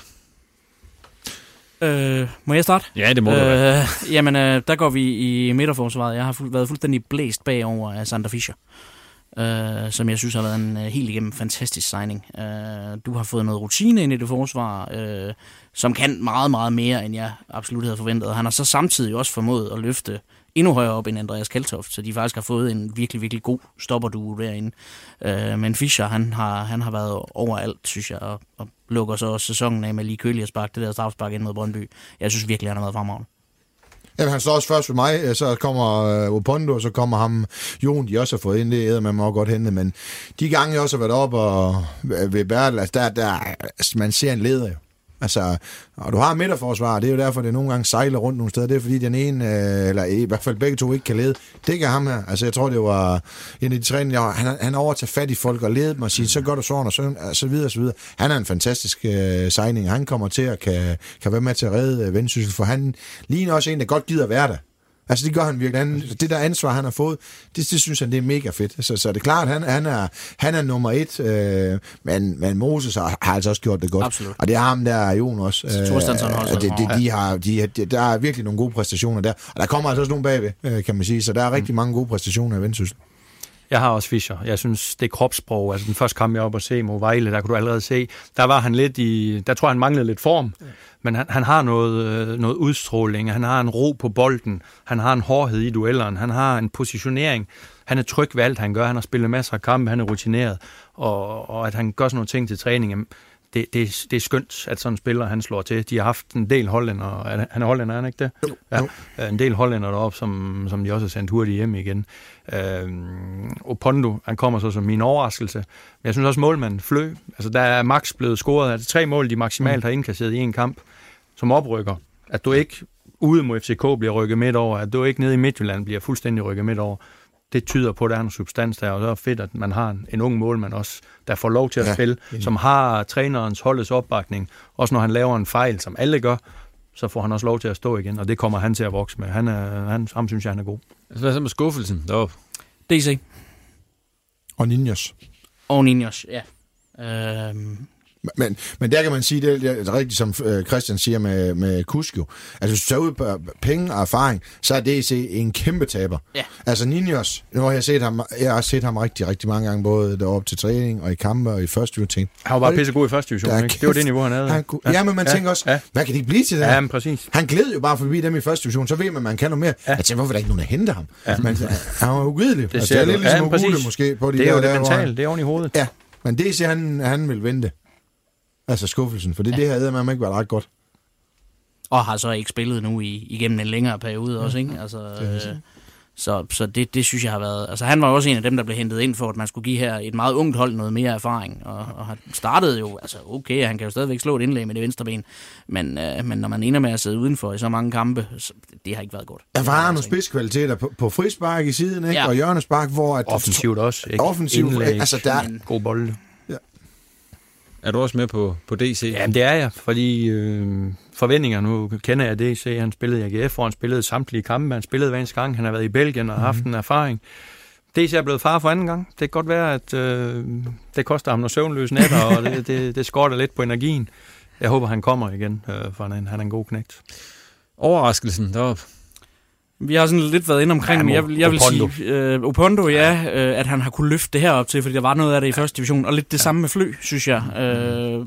Øh, må jeg starte? Ja, det må øh, du være. Jamen, øh, der går vi i midterforsvaret. Jeg har fu- været fuldstændig blæst bagover af Sander Fischer. Øh, som jeg synes har været en uh, helt igennem fantastisk signing. Uh, du har fået noget rutine ind i det forsvar, uh, som kan meget, meget mere, end jeg absolut havde forventet. Han har så samtidig også formået at løfte endnu højere op end Andreas Kaltoft, så de faktisk har fået en virkelig, virkelig god stopperduo derinde. Øh, men Fischer, han har, han har været overalt, synes jeg, og, og lukker så også sæsonen af med lige kølig at sparke det der strafspark ind mod Brøndby. Jeg synes virkelig, han har været fremragende. Jamen, han står også først ved mig, så kommer uh, Opondo, så kommer ham Jon, de også har fået ind, det er man må godt hente, men de gange, jeg også har været op og øh, ved Bertel, altså der, der, altså, man ser en leder jo. Altså, og du har midterforsvar, det er jo derfor, det nogle gange sejler rundt nogle steder. Det er fordi, den ene, øh, eller i hvert fald begge to, ikke kan lede. Det kan ham her. Altså, jeg tror, det var en af de træninger, han, han overtager fat i folk og lede dem og siger, så gør du sådan, og sådan, og så videre, og så videre. Han er en fantastisk øh, signing. Han kommer til at kan, kan være med til at redde øh, Vendsyssel, for han ligner også en, der godt gider være der. Altså, det gør han virkelig. Han, det der ansvar, han har fået, det, det synes han, det er mega fedt. Så, så det er klart, han, han, er, han er nummer et, øh, men, men Moses har, har altså også gjort det godt. Absolut. Og det har ham der, Jon også. Øh, også. Det, det, de har, de, de, der er virkelig nogle gode præstationer der. Og der kommer altså også nogle bagved, øh, kan man sige. Så der er rigtig mm. mange gode præstationer i Vendsyssel. Jeg har også Fischer. Jeg synes, det er kropssprog. Altså den første kamp, jeg op og se mod Vejle, der kunne du allerede se, der var han lidt i, der tror jeg, han manglede lidt form. Men han, han har noget, øh, noget udstråling, han har en ro på bolden, han har en hårdhed i duelleren, han har en positionering. Han er tryg ved alt, han gør. Han har spillet masser af kampe, han er rutineret. Og, og at han gør sådan nogle ting til træning, det, det, det er skønt, at sådan en spiller han slår til. De har haft en del hollænder, er- han er hollænder, er han ikke det? Jo. Ja, en del hollænder deroppe, som, som de også har sendt hurtigt hjem igen. Øhm, Opondo, han kommer så som min overraskelse. Men jeg synes også, målmanden Flø, altså der er max blevet scoret, altså tre mål, de maksimalt har indkasseret i en kamp, som oprykker. At du ikke ude mod FCK bliver rykket midt over, at du ikke nede i Midtjylland bliver fuldstændig rykket midt over. Det tyder på, at der er noget substans der, og så er det fedt, at man har en, en ung målmand også, der får lov til at Ja, spille, enig. som har trænerens holdets opbakning. Også når han laver en fejl, som alle gør, så får han også lov til at stå igen, og det kommer han til at vokse med. Han er, han, ham synes jeg, han er god. Altså, hvad så med skuffelsen deroppe? DC Og Ninjas. og Ninjas, ja. Øhm, Men, men der kan man sige, det er, det er rigtigt, som øh, Christian siger med, med Kusk jo. Altså, hvis du tager ud på penge og erfaring, så er DC en kæmpe taber. Ja. Altså, Ninjas, nu har jeg set ham, jeg har set ham rigtig, rigtig mange gange, både deroppe til træning og i kampe og i første division. Han var bare pissegod i første division, ikke? Det var det niveau, han havde. Han kunne, ja, men man Ja, tænker også, ja. hvad kan de blive til det her? Ja, men præcis. Han gled jo bare forbi dem i første division, så ved man, at man kan noget mere. Ja. Jeg tænker, hvorfor er der ikke nogen, der henter ham? Ja. Men, øh, han var ugidelig. Det altså, det er lidt ligesom Ja. Ogule måske på de Det er jo der, det mentale, han- det er oven i hovedet. Ja, men DC, han, han vil vente. Altså skuffelsen, for det, ja. det havde man ikke været ret godt. og har så ikke spillet nu i, igennem en længere periode også, ikke? Altså, øh, så så det, det synes jeg har været... Altså han var også en af dem, der blev hentet ind for, at man skulle give her et meget ungt hold noget mere erfaring. Og, og han startede jo... Altså okay, han kan jo stadigvæk slå et indlæg med det venstre ben. Men, øh, men når man ender med at sidde udenfor i så mange kampe, så, det har ikke været godt. For han har nogle spidskvaliteter på, på frispark i siden, ikke? Ja. Og hjørnespark, hvor... At, Offensivt også, ikke? Offensivt, Indlæg, altså der... God bolde. Er du også med på, på DC? Jamen det er jeg, fordi øh, forventninger, nu kender jeg DC, han spillede i AGF, hvor han spillede samtlige kampe, han spillede hver eneste gang, han har været i Belgien og haft en erfaring. DC er blevet far for anden gang. Det kan godt være, at øh, det koster ham nogle søvnløse nætter, og (laughs) det, det, det skorter lidt på energien. Jeg håber, han kommer igen, øh, for han han er en god knægt. Overraskelsen deroppe? Vi har sådan lidt været inde omkring, Ja, men jeg, vil- jeg vil Opondo. sige, øh, Opondo, ja, øh, at han har kunne løfte det her op til, fordi der var noget af det i første division, og lidt det samme med Flø, synes jeg. Øh,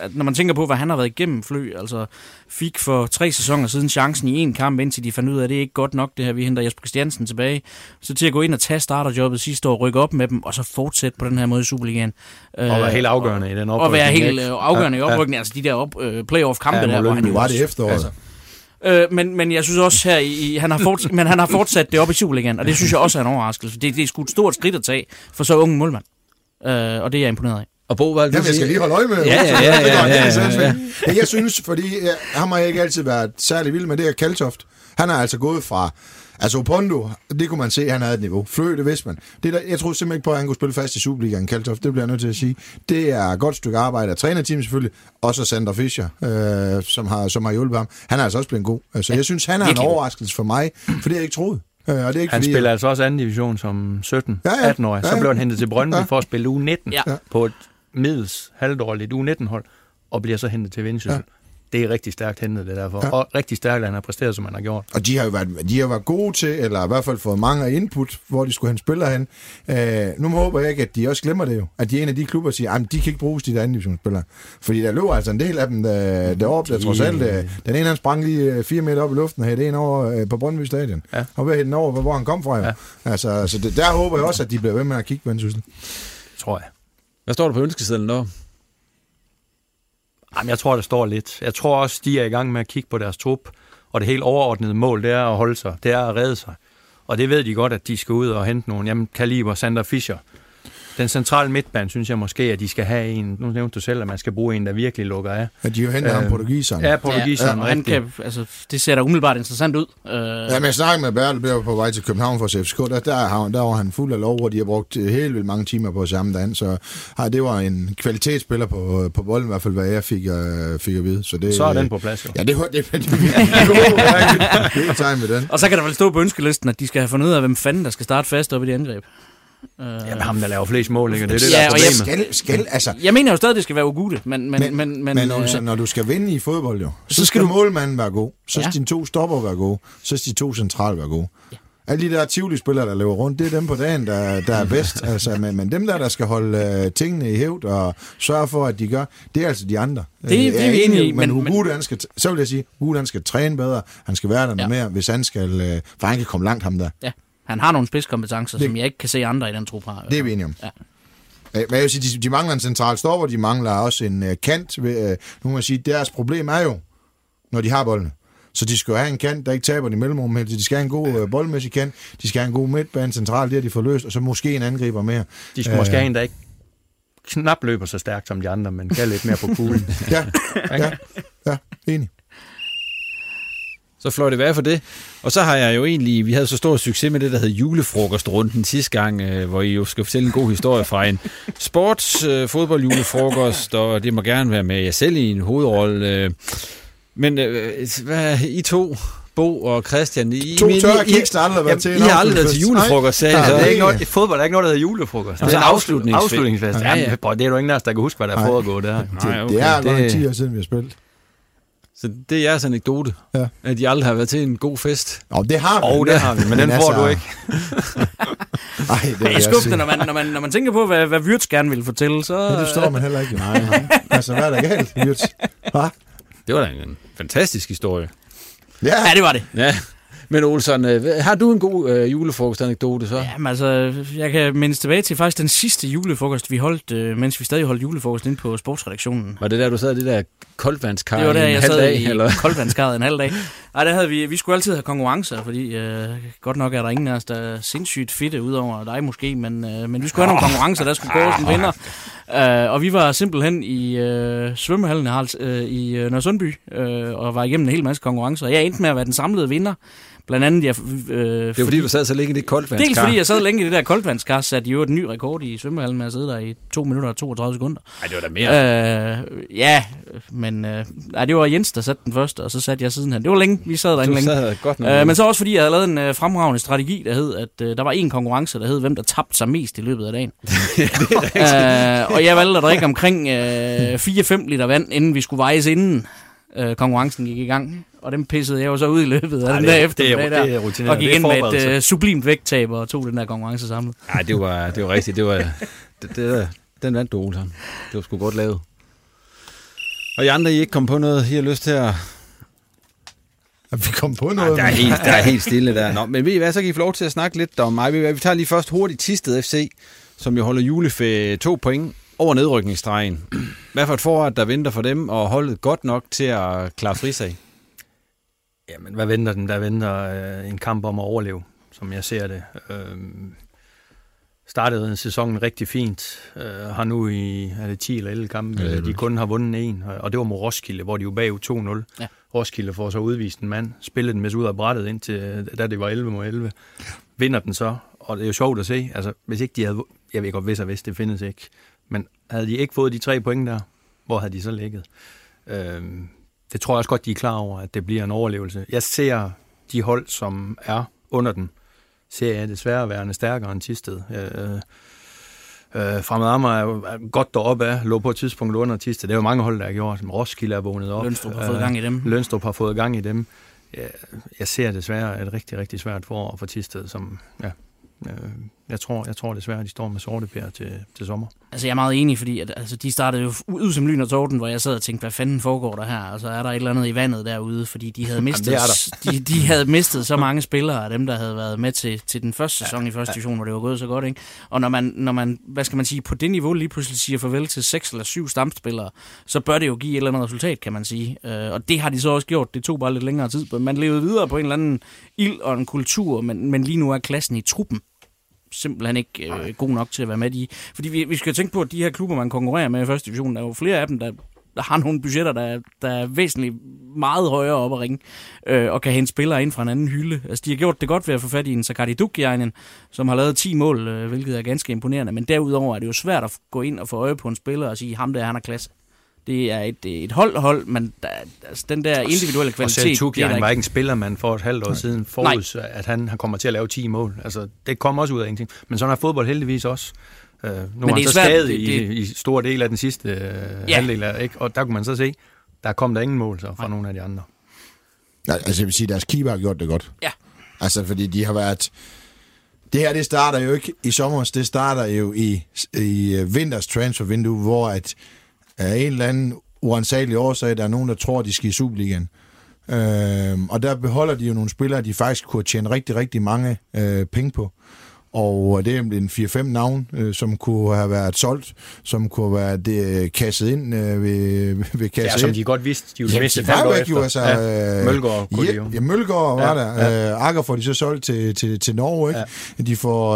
at når man tænker på, hvad han har været igennem Flø, altså fik for tre sæsoner siden chancen i en kamp, indtil de fandt ud af, at det er ikke godt nok, det her, vi henter Jesper Christiansen tilbage, så til at gå ind og tage starterjobbet sidste år, rykke op med dem, og så fortsætte på den her måde i Superligaen. Øh, Og være helt afgørende i den Og være oprykning, helt øh, afgørende i Ja, ja. oprykningen, altså de der op, øh, playoff-kampe Ja, der, hvor han jo var det også- efteråret. Altså, Øh, men, men jeg synes også her, i, han har fortsat, men han har fortsat det op i Superligaen, og det synes jeg også er en overraskelse. Det, det er sgu et stort skridt at tage for så unge målmand. Øh, og det er jeg imponeret af. Og Bo, hvad Jamen, jeg skal lige holde øje med Ja, ja, ja, (laughs) Det ja, er ja, jeg synes, fordi ja, ham har jeg ikke altid været særlig vild med, det er Kaltoft. Han er altså gået fra... Altså Opondo, det kunne man se, han havde et niveau. Flø, det vidste man. Det der, jeg troede simpelthen ikke på, at han kunne spille fast i Superligaen, Kaltoft. Det bliver jeg nødt til at sige. Det er et godt stykke arbejde af trænerteam selvfølgelig. Og så Sander Fischer, øh, som, har, som har hjulpet ham. Han er altså også blevet god. Altså, jeg synes, han er en virkelig overraskelse for mig, for det har jeg ikke troet. Øh, og det er ikke, Han fordi, spiller altså også anden division som 17-18-årig. Ja, ja. Ja, ja. Så Ja, ja. blev han hentet til Brøndby Ja. for at spille uge 19 Ja. på et middels halvdårligt uge 19-hold, og bliver så hentet til Vendsyssel. Ja. Det er rigtig stærkt hentet, det derfor. Ja. Og rigtig stærkt, at han har præsteret, som han har gjort. Og de har jo været, de har været gode til, eller i hvert fald fået mange input, hvor de skulle hen spiller hen. Øh, nu håber jeg ikke, at de også glemmer det jo. At de er en af de klubber, der siger, at de kan ikke bruges, de der anden divisionsspillere. Fordi der løber altså en del af dem der, deroppe, der trods alt. øh, Den ene, han sprang lige øh, fire meter op i luften, og hætte en over øh, på Brøndby Stadion. Ja. Og ved at over, hvor han kom fra. Jo. Ja. Altså, så det, der håber jeg også, at de bliver ved med at kigge på Vendsyssel. Tror jeg. Hvad står der på ønskesedlen deroppe? Jamen, jeg tror, der står lidt. Jeg tror også, de er i gang med at kigge på deres trup, og det helt overordnede mål, det er at holde sig. Det er at redde sig. Og det ved de godt, at de skal ud og hente nogen. Jamen, Kaliber, Sander Fischer. Den centrale midtbane, synes jeg måske, at de skal have en. Nu nævnte du selv, at man skal bruge en, der virkelig lukker af. At de jo henter øh, ham Øh, portugiseren. Ja, portugiseren. Ja, han kan, altså, det ser da umiddelbart interessant ud. Øh, Ja, men jeg snakkede med Bertel, på vej til København for FCK, der, der, har- der var han fuld af lov, og de har brugt øh, helt vildt mange timer på samme dag, så ja, det var en kvalitetsspiller på, på bolden, i hvert fald, hvad jeg fik, øh, fik at vide. Så, det, Så er den på plads, jo. Ja, det var det, det, det, det, det, det tegn med den. Og så kan der vel stå på ønskelisten, at de skal have fundet ud af, hvem fanden der skal starte fast op i det angreb. Øh, Jamen, ham, der laver flest mål, ikke? Det er det, Ja, der er og jeg. Skal, skal, altså, jeg mener jo stadig, det skal være Ugude, men, men, men, men, men, men når, øh, så, når du skal vinde i fodbold, jo, så, Så skal skal du- målmanden være god, så skal Ja. dine to stopper være gode, så skal de to centrale være gode. Ja. Alle de der Tivoli-spillere, der løber rundt, det er dem på dagen, der, der er bedst. (laughs) altså, men, men dem der, der skal holde øh, tingene i hævd og sørge for, at de gør, det er altså de andre. Det- det er Øh, vi enige i, Men, men- men Ugude, han skal, så vil jeg sige, Ugude, han skal træne bedre, han skal være der Ja. noget mere, hvis han skal, øh, for han kan komme langt ham der. ja, han har nogle spidskompetencer, Det- som jeg ikke kan se andre i den trup har. Det er vi enige om. Ja. Øh, Men jeg vil sige, de, de mangler en central stopper, de mangler også en uh, kant. Ved, uh, nu må jeg sige, deres problem er jo, når de har bolden. Så de skal jo have en kant, der ikke taber de mellemrum. De skal have en god uh, boldmæssig kant, de skal have en god midtbane central, det har de får løst, og så måske en angriber mere. De skal øh, måske have en, der ikke knap løber så stærkt som de andre, men kan lidt mere på kuglen. (laughs) ja, (laughs) ja, ja, enig. Så flot det være for det. Og så har jeg jo egentlig, vi havde så stor succes med det, der hed julefrokostrunden sidste gang, øh, hvor I jo skal fortælle en god historie fra en sports øh, fodbold julefrokost, og det må gerne være med jer selv i en hovedrolle. Øh. Men øh, hvad, I to, Bo og Christian, I, To I, tørre I, der aldrig har været til en I har aldrig været til julefrokost, sagde Nej, I så. det er ikke noget, i fodbold er ikke noget, der hedder julefrokost. Nå, så en afslutningsfest. afslutningsfest. Ja, Ja, ja. ja. Det er jo ingen af os, der kan huske, hvad der er foregået der. Nej, Det er godt nok det- 10 år siden, vi har spillet. Så det er jeres anekdote, Ja. at I aldrig har været til en god fest. Og det har vi. Og det har vi, men den får du ikke. (laughs) Ej, det vil Det er jeg skuffende, når man, når, man, når man tænker på, hvad, hvad Wirtz gerne vil fortælle, så... Ja, det forstår man heller ikke. Nej, nej. Altså, hvad er der galt, Wirtz? Hva? Det var da en fantastisk historie. Ja, Ja, det var det. Ja, men Olsen, øh, har du en god øh, julefrokostanekdote så? Jamen altså, jeg kan mindes tilbage til faktisk den sidste julefrokost, vi holdt, øh, mens vi stadig holdt julefrokost inde på sportsredaktionen. Var det der, du sad i det der koldvandskar Det var der, en jeg halv sad dag, i eller? (laughs) koldvandskaret en halv dag. Nej, der havde vi, vi skulle altid have konkurrencer, fordi øh, godt nok er der ingen af os, der er sindssygt fedte, udover dig måske, men, øh, men vi skulle have nogle konkurrencer, der skulle gå en vinder. Øh, og vi var simpelthen i øh, svømmehallen øh, i øh, Nørresundby, øh, og var igennem en hel masse konkurrencer. Jeg endte med at være den samlede vinder. Blandt andet, jeg, øh, Det var fordi, du sad så længe i det koldvandskar. Dels fordi jeg sad længe i det der koldvandskar, satte jo et ny rekord i svømmehallen med at sidde der i 2 minutter og 32 sekunder. Ej, det var da mere. Øh, ja, men øh, nej, det var Jens, der satte den første, og så satte jeg siden han. Det var længe, vi sad derinde længe. sad godt nok. Øh, men så også fordi jeg havde lavet en øh, fremragende strategi, der hed, at øh, der var en konkurrence, der hed, hvem der tabte sig mest i løbet af dagen. (laughs) øh, og jeg valgte at drikke omkring øh, 4-5 liter vand, inden vi skulle vejes inden øh, konkurrencen gik i gang. Og dem pissede jeg jo så ud i løbet af Ej, den det er- der eftermiddag det er- det er der, rutineret. og gik ind med et øh, sublimt vægttab og tog den der konkurrence samlet. Nej, det var, det var rigtigt. Det var, det, det, den vandt du, Olsen. Det var sgu godt lavet. Og I andre, I ikke kom på noget, I har lyst til at... vi kom på Ej, noget. der, er helt, der er helt stille der. Nå, men ved I hvad, så kan I få lov til at snakke lidt om mig. Vi tager lige først hurtigt Tisted FC, som jo holder juleferie to point over nedrykningsstregen. Hvad for et forret, der venter for dem, og holdet godt nok til at klare frisag? Jamen, hvad venter dem? Der venter øh, en kamp om at overleve, som jeg ser det. Øh, startede sæsonen rigtig fint. Øh, har nu i er det 10 eller 11 kampe, Ja, de kun har vundet en, og- det var mod Roskilde, hvor de jo bagud 2-0. Ja. Roskilde får så udvist en mand, spillede den med sig ud af brættet indtil, da det var 11 mod 11. Vinder den så, og det er jo sjovt at se. Altså, hvis ikke de havde, jeg ved godt, hvis og hvis, det findes ikke. Men havde de ikke fået de tre point der, hvor havde de så ligget? Øh, det tror jeg også godt, de er klar over, at det bliver en overlevelse. Jeg ser de hold, som er under den, ser jeg desværre værende stærkere end Tisted. Øh, øh, Fremad Amager er jo godt deroppe af, lå på et tidspunkt under Tisted. Det er jo mange hold, der har gjort, som Roskilde er vågnet op. Lønstrup har fået gang i dem. Lønstrup har fået gang i dem. Jeg, jeg ser desværre et rigtig, rigtig svært forår for Tisted, som, ja, øh, jeg tror, jeg tror desværre, at de står med sorte pærer til, til sommer. Altså, jeg er meget enig, fordi at, altså, de startede jo ud som lyn og torden, hvor jeg sad og tænkte, hvad fanden foregår der her? Altså, er der et eller andet i vandet derude? Fordi de havde (laughs) mistet, der. de, de havde mistet så mange spillere af dem, der havde været med til, til den første sæson i første division, hvor det var gået så godt, ikke? Og når man, når man, hvad skal man sige, på det niveau lige pludselig siger farvel til seks eller syv stamspillere, så bør det jo give et eller andet resultat, kan man sige. Øh, og det har de så også gjort. Det tog bare lidt længere tid. Man levede videre på en eller anden ild og en kultur, men, men lige nu er klassen i truppen simpelthen ikke øh, god nok til at være med i. Fordi vi, vi skal tænke på, at de her klubber, man konkurrerer med i første division, der er jo flere af dem, der, der har nogle budgetter, der, er- der er væsentligt meget højere op at ringe, øh, og kan hente spillere ind fra en anden hylde. Altså, de har gjort det godt ved at få fat i en Sakati Dukjainen, som har lavet 10 mål, øh, hvilket er ganske imponerende. Men derudover er det jo svært at gå ind og få øje på en spiller og sige, ham der, han har klasse. Det er et, et hold-hold, men der, altså, den der individuelle Og kvalitet... er Tukian der var ikke. en spiller, man for et halvt år siden forud, at han kommer til at lave 10 mål. Altså, det kommer også ud af ingenting. Men sådan er fodbold heldigvis også. Øh, nu det var han er så svært, skadet det- i, det- i stor del af den sidste øh, Ja. halvdel af, ikke? og der kunne man så se, der kom der ingen mål så fra nogle af de andre. Ja, altså jeg vil sige, deres keeper har gjort det godt. Ja. Altså fordi de har været... Det her, det starter jo ikke i sommer, det starter jo i, i øh, vinters transfervindue, hvor at af en eller anden uansagelig årsag, der er nogen, der tror, de skal i Superligaen. Øh, og der beholder de jo nogle spillere, de faktisk kunne tjene rigtig, rigtig mange øh, penge på og det er en 4-5 navn, øh, som kunne have været solgt, som kunne have været øh, kasset ind øh, ved, ved kasse Ja, som 1. de godt vidste, de ville Jamen, miste var år væk efter. jo, altså... Ja, øh, Mølgaard kunne ja, de jo. Ja, Mølgaard var Ja, der. ja. Øh, Akker får de så solgt til, til, til Norge, ikke? Ja. De, får,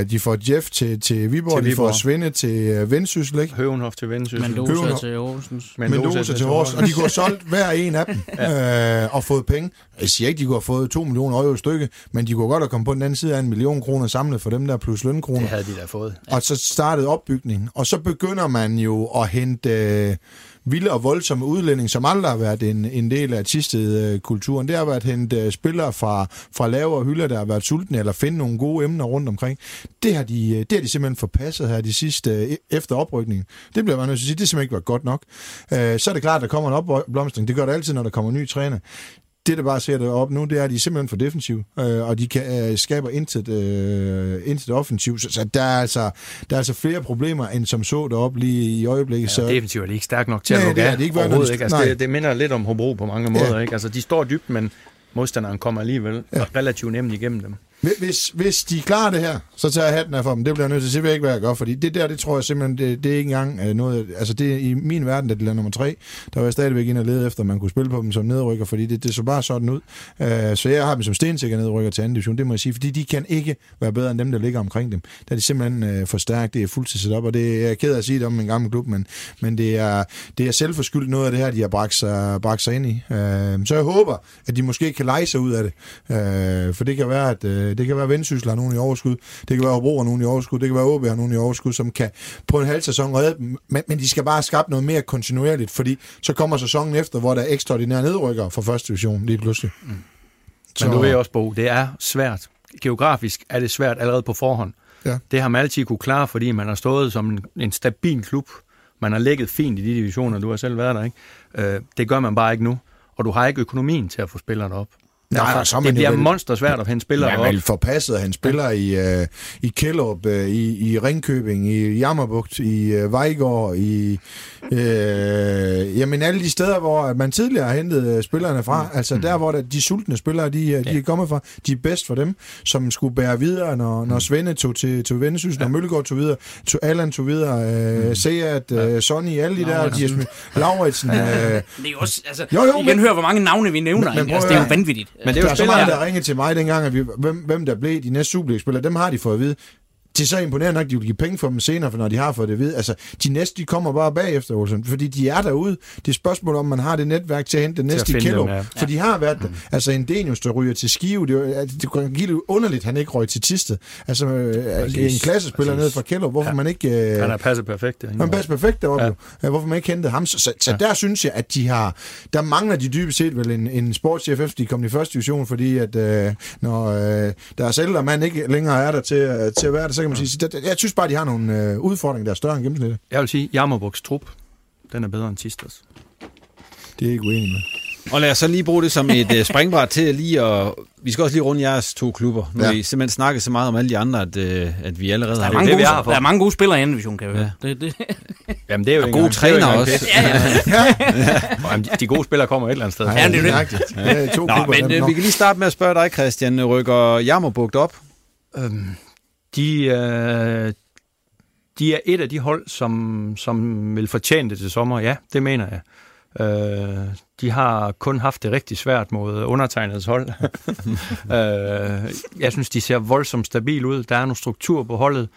øh, de får Jeff til, til Viborg, Til de får Viborg. Svende til øh, Vendsyssel, ikke? Høvenhof til Vendsyssel. Mendoza Høvenhof. til Aarhus. Mendoza til Horsens, og de kunne have solgt hver en af dem (laughs) ja. øh, og fået penge. Jeg siger ikke, de kunne have fået 2 millioner euro i stykke, men de kunne godt have kommet på den anden side af en million kroner samlet for dem der plus lønkroner. Det havde de da fået. Og så startede opbygningen. Og så begynder man jo at hente øh, vilde og voldsomme udlændinge, som aldrig har været en, en del af Tisted-kulturen. Det har været at hente øh, spillere fra, fra lavere hylder, der har været sultne, eller finde nogle gode emner rundt omkring. Det har de, øh, det har de simpelthen forpasset her de sidste, øh, efter oprykningen. Det bliver man nødt til at sige, det har simpelthen ikke været godt nok. Øh, så er det klart, at der kommer en opblomstring. Det gør det altid, når der kommer en ny træner. Det, der bare ser det op nu, det er, at de er simpelthen for defensiv, øh, og de kan, øh, skaber intet, øh, intet offensivt. Så, så der, er altså, der er altså flere problemer, end som så deroppe lige i øjeblikket. Ja, så, defensivt er de ikke stærke nok til Nej, at lukke det er af. de ikke Overhovedet de- ikke. Altså, nej. det, det, minder lidt om Hobro på mange måder. Ikke? Altså, de står dybt, men modstanderen kommer alligevel ja. relativt nemt igennem dem. Hvis, hvis de klarer det her, så tager jeg hatten af for dem. Det bliver jeg nødt til at sige, jeg ikke, hvad jeg gør, fordi det der, det tror jeg simpelthen, det, det er ikke engang øh, noget, altså det i min verden, da de er nummer tre, der var jeg stadigvæk inde og lede efter, at man kunne spille på dem som nedrykker, fordi det, det så bare sådan ud. Uh, så jeg har dem som stensikker nedrykker til anden division, det må jeg sige, fordi de kan ikke være bedre end dem, der ligger omkring dem. Der er de simpelthen uh, for stærkt, det er fuldt set op, og det er jeg ked af at sige det om en gammel klub, men, men det, er, det er selvforskyldt noget af det her, de har bragt sig, bragt sig ind i. Uh, så jeg håber, at de måske kan lege sig ud af det, uh, for det kan være, at Uh, det kan være Vendsyssel har nogen i overskud, det kan være Hobro har nogen i overskud, det kan være OB har nogen i overskud, som kan på en halv sæson redde dem, men, men de skal bare skabe noget mere kontinuerligt, fordi så kommer sæsonen efter, hvor der er ekstraordinære nedrykker fra første division lige pludselig. Mm. Men du ved også, Bo, det er svært. Geografisk er det svært allerede på forhånd. Ja. Det har man altid kunne klare, fordi man har stået som en, en stabil klub. Man har ligget fint i de divisioner, du har selv været der, ikke? Øh, det gør man bare ikke nu. Og du har ikke økonomien til at få spillerne op. Nej, Derfor, så det bliver vel- monster svært at hente spillere Ja, op. man forpasset, han spiller i, øh, i Kjellup, øh, i, i Ringkøbing, i Jammerbugt, i øh, Vejgaard, i øh, jamen alle de steder, hvor man tidligere har hentet øh, spillerne fra, mm. altså der, hvor der, de sultne spillere, de, ja. de er kommet fra, de er bedst for dem, som skulle bære videre, når, når Svende tog til, til Vendsyssel, ja. når Mølgaard tog videre, tog Allan tog videre, øh, mm. Seat, øh, Sonny, alle de der, de er Lauritsen, øh, Det er jo også, altså, Jo, jo, I men- kan høre, hvor mange navne vi nævner. Men- men altså, det er jo vanvittigt. Men det er jo der er så spillere, mange, der ringede til mig dengang, at vi, hvem, hvem der blev de næste Superliga-spillere, dem har de fået at vide. Det er så imponerende nok, at de vil give penge for dem senere, for når de har fået det vide. Altså, de næste, de kommer bare bagefter, Olsen, fordi de er derude. Det er spørgsmål, om man har det netværk til at hente det næste i dem, ja. For de har været, mm. altså en Denius, der ryger til Skive, det, er det kunne give det underligt, han ikke røg til Tisted. Altså, øh, en klassespiller ned fra Kjellup, hvorfor Ja. man ikke... Øh, Han er passet perfekt. han passer perfekt deroppe. Ja. Ja. Hvorfor man ikke hentede ham? Så, så, så ja. der synes jeg, at de har... Der mangler de dybest set vel en, en sportschef, efter de kom i første division, fordi at øh, når øh, deres ældre mand ikke længere er der til, øh, til at være der, så kan man sige... Der, jeg synes bare, de har nogle øh, udfordringer, der er større end gennemsnittet. Jeg vil sige, Jammerbuks trup, den er bedre end Tistas. Det er jeg ikke uenig med. Og lad os så lige bruge det som et uh, springbræt til lige at... Vi skal også lige runde jeres to klubber. Nu Ja. har I simpelthen snakket så meget om alle de andre, at, uh, at vi allerede Der er, har... mange det, vi gode, har for. der er mange gode spillere i anden division, kan jeg høre. Ja. Det, det. (laughs) Jamen, det er jo Og gode er ikke også. engang pis. (laughs) (laughs) Jamen, de- De gode spillere kommer et eller andet sted. Ja, det er jo det. Rigtigt. Ja, to Nå, klubber, men uh, vi kan lige starte med at spørge dig, Christian. Rykker Jammerbugt op? Øhm, de, øh, de er et af de hold, som, som vil fortjene det til sommer. Ja, det mener jeg. Øh, de har kun haft det rigtig svært mod undertegnets hold. (laughs) (laughs) øh, jeg synes, de ser voldsomt stabil ud. Der er nogle struktur på holdet.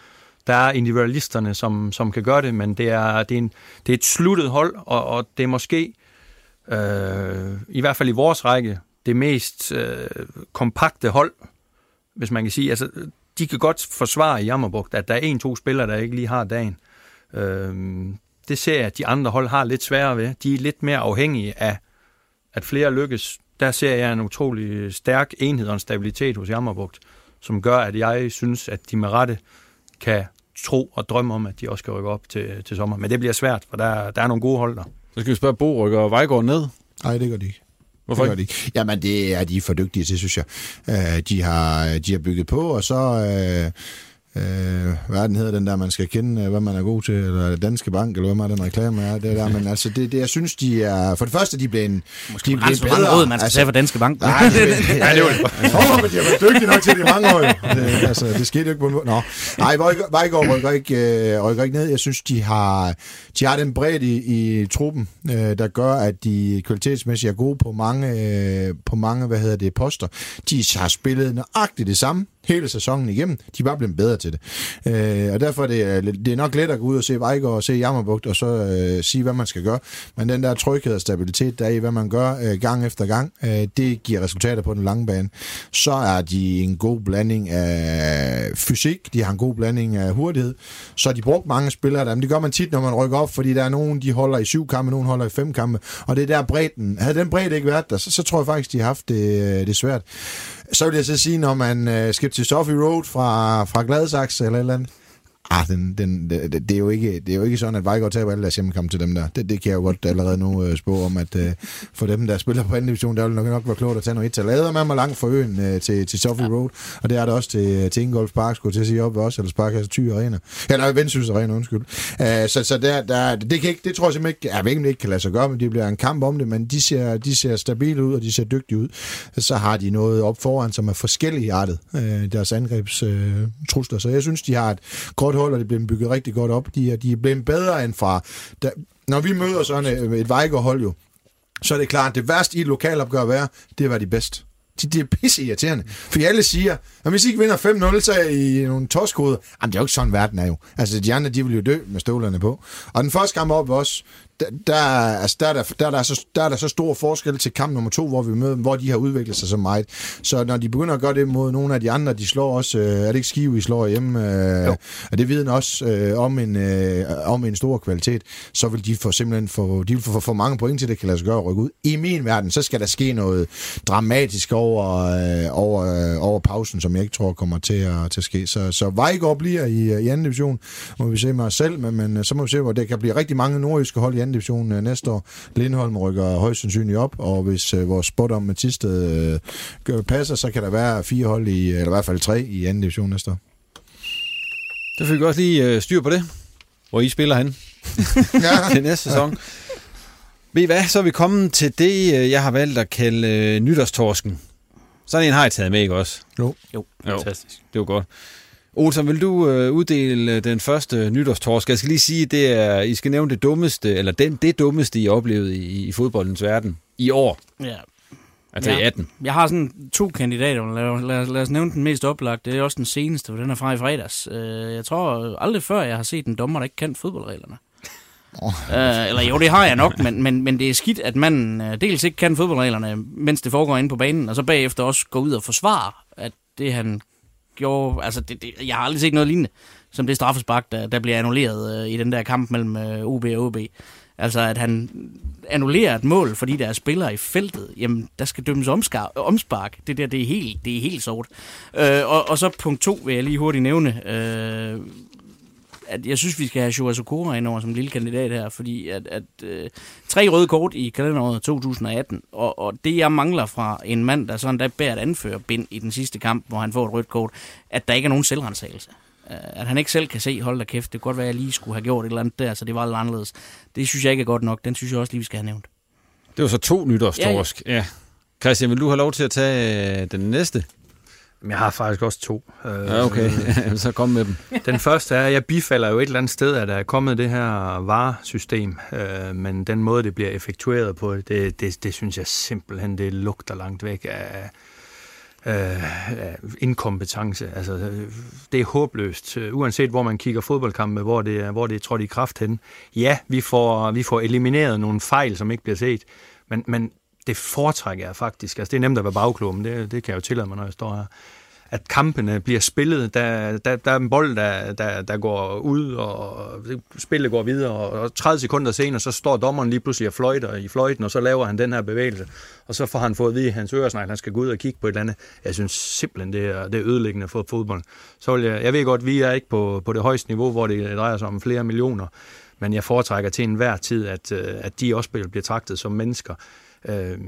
Der er individualisterne, som, som kan gøre det, men det er, det er, en, det er et sluttet hold, og, og det er måske, øh, i hvert fald i vores række, det mest øh, kompakte hold, hvis man kan sige. Altså, de kan godt forsvare i Jammerbugt, at der er en-to spillere, der ikke lige har dagen. Øhm, det ser jeg, at de andre hold har lidt sværere ved. De er lidt mere afhængige af, at flere lykkes. Der ser jeg en utrolig stærk enhed og en stabilitet hos Jammerbugt, som gør, at jeg synes, at de med rette kan tro og drømme om, at de også skal rykke op til, til sommer. Men det bliver svært, for der, der er nogle gode hold der. Så skal vi spørge Bo, rykker Vejgaard ned? Nej, det gør de ikke. Hvorfor det de ikke? Jamen, det er de for dygtige til, synes jeg. Øh, de, har, de har bygget på, og så... Øh, øh, hvad er den hedder, den der, man skal kende, øh, hvad man er god til, eller Danske Bank, eller hvad man den reklame er, det der, (laughs) men altså, det, det, jeg synes, de er, for det første, de blev en, Måske de er hvor mange råd man skal tage for Danske Bank. Nej, det, (laughs) ja, det var det. Åh, men de har været dygtige nok til det mange år. Det, altså, det skete jo ikke på en måde. Nå. Nej, Vejgaard- rykker ikke, øh, rykker ikke ned. Jeg synes, de har, de har den bredde i, i truppen, øh, der gør, at de kvalitetsmæssigt er gode på mange, øh, på mange hvad hedder det, poster. De har spillet nøjagtigt det samme hele sæsonen igennem. De er bare blevet bedre til det. Øh, og derfor er det, øh, det er nok let at gå ud og se Vejgaard og se Jammerbugt, og så øh, sige, hvad man skal gøre. Men den der tryghed og stabilitet, der er i, hvad man gør øh, gang efter gang, øh, det giver resultater på den lange bane. Så er de en god blanding af fysik, de har en god blanding af hurtighed. Så de brugt mange spillere der, men det gør man tit, når man rykker op, fordi der er nogen, de holder i syv kampe, nogen holder i fem kampe, og det er der bredden. Havde den bredde ikke været der, så, så tror jeg faktisk, de har haft det, øh, det svært. Så vil jeg så sige, når man øh, skal til Sophie Road fra, fra Gladsaxe eller et eller andet, Ah, den, den, det, det, er jo ikke, det er jo ikke sådan, at Vejgaard taber alle deres hjemmekampe til dem der. Det, det kan jeg jo godt allerede nu øh, spå om, at øh, for dem, der spiller på anden division, der vil nok, nok være klogt at tage noget et. Lader man mig langt for øen øh, til, til Sophie ja. Road, og det er det også til, til Ingolf Park, skulle til at sige op os, eller Sparkasse Thy Arena. Eller Vendsyssel Arena, undskyld. Uh, så så der, der, det, kan ikke, det tror jeg simpelthen ikke, jeg ved ikke, det ikke kan lade sig gøre, men det bliver en kamp om det, men de ser, de ser stabile ud, og de ser dygtige ud. Så har de noget op foran, som er forskellige artet, øh, deres angrebstrusler. Øh, trusler. så jeg synes, de har et godt hold, og det bliver bygget rigtig godt op. De er, de er blevet bedre end fra... Da, når vi møder sådan øh, et, vejgerhold Vejgaard-hold jo, så er det klart, at det værste i et lokalopgør at være, det er at være de bedste. De, de er pisse irriterende. For alle siger, at hvis I ikke vinder 5-0, så er I nogle toskoder. Jamen, det er jo ikke sådan, verden er jo. Altså, de andre, de vil jo dø med støvlerne på. Og den første kamp op også, der, der, altså, der, er der, der, er der, så, der er der så stor forskel til kamp nummer to, hvor vi møder hvor de har udviklet sig så meget. Så når de begynder at gøre det mod nogle af de andre, de slår også, øh, er det ikke Skive, I slår hjemme, øh, og det vidner også øh, om, en, øh, om en stor kvalitet, så vil de få simpelthen få, de vil få, få mange point til, det kan lade sig gøre at rykke ud. I min verden, så skal der ske noget dramatisk over, øh, over, øh, over pausen, som jeg ikke tror kommer til at, til at ske. Så, så Vejgaard bliver i, i anden division, må vi se med os selv, men, men så må vi se, hvor det kan blive rigtig mange nordjyske hold i anden division øh, næste år. Lindholm rykker højst sandsynligt op, og hvis øh, vores spot om med Tisted øh, passer, så kan der være fire hold, i, eller i hvert fald tre i anden division næste år. Så fik vi også lige øh, styr på det, hvor I spiller hen ja. (laughs) (laughs) til næste sæson. Ved I hvad, så er vi kommet til det, øh, jeg har valgt at kalde øh, nytårstorsken. Sådan en har jeg taget med, ikke også? Jo. Jo, jo. fantastisk. Det var godt. Olsen, vil du øh, uddele øh, den første nytårstorsk? Jeg skal lige sige, det er, I skal nævne det dummeste, eller den, det dummeste, I oplevede i, i fodboldens verden i år. Ja. Altså i 18. Jeg har sådan to kandidater. Lad, lad, lad os nævne den mest oplagte. Det er også den seneste, for den er fra i fredags. Øh, Jeg tror aldrig før, jeg har set en dommer, der ikke kan fodboldreglerne. Oh. Øh, eller jo, det har jeg nok, men, men, men det er skidt, at man øh, dels ikke kan fodboldreglerne, mens det foregår inde på banen, og så bagefter også går ud og forsvarer, at det han gjorde, altså det, det, jeg har aldrig set noget lignende, som det straffespark, der, der bliver annulleret øh, i den der kamp mellem øh, OB og OB. Altså at han annullerer et mål, fordi der er spillere i feltet, jamen der skal dømmes omskar, omspark. Det der, det er helt, det er helt sort. Øh, og, og så punkt to vil jeg lige hurtigt nævne, øh, at jeg synes, vi skal have Shoa Sokora ind over som lille kandidat her, fordi at, at øh, tre røde kort i kalenderåret 2018, og, og det jeg mangler fra en mand, der sådan der bærer et anførerbind i den sidste kamp, hvor han får et rødt kort, at der ikke er nogen selvrensagelse. Øh, At han ikke selv kan se, hold da kæft, det kan godt være, at jeg lige skulle have gjort et eller andet der, så det var lidt anderledes. Det synes jeg ikke er godt nok. Den synes jeg også lige, vi skal have nævnt. Det var så to nytårstorsk. Ja, ja. ja. Christian, vil du have lov til at tage øh, den næste? Jeg har faktisk også to. Øh, Ja, okay. (laughs) så kom med dem. Den første er, at jeg bifalder jo et eller andet sted, at der er kommet det her varesystem, øh, men den måde, det bliver effektueret på, det, det, det synes jeg simpelthen, det lugter langt væk af, øh, inkompetence. Altså, øh, det er håbløst. Øh, Uanset hvor man kigger fodboldkampe, hvor det er, hvor det er trådt i kraft hen. Ja, vi får, vi får elimineret nogle fejl, som ikke bliver set, men, men det foretrækker jeg faktisk. Altså, det er nemt at være bagklog, men det, det kan jeg jo tillade mig, når jeg står her at kampene bliver spillet. Der, der, der er en bold, der, der, der går ud, og spillet går videre, og 30 sekunder senere, så står dommeren lige pludselig og fløjter i fløjten, og så laver han den her bevægelse, og så får han fået at vide i hans øresnegl, at han skal gå ud og kigge på et eller andet. Jeg synes simpelthen, det er, det er ødelæggende for fodbold. Så vil jeg, jeg ved godt, vi er ikke på, på det højeste niveau, hvor det drejer sig om flere millioner, men jeg foretrækker til enhver tid, at, øh, at de også bliver betragtet som mennesker. Øh,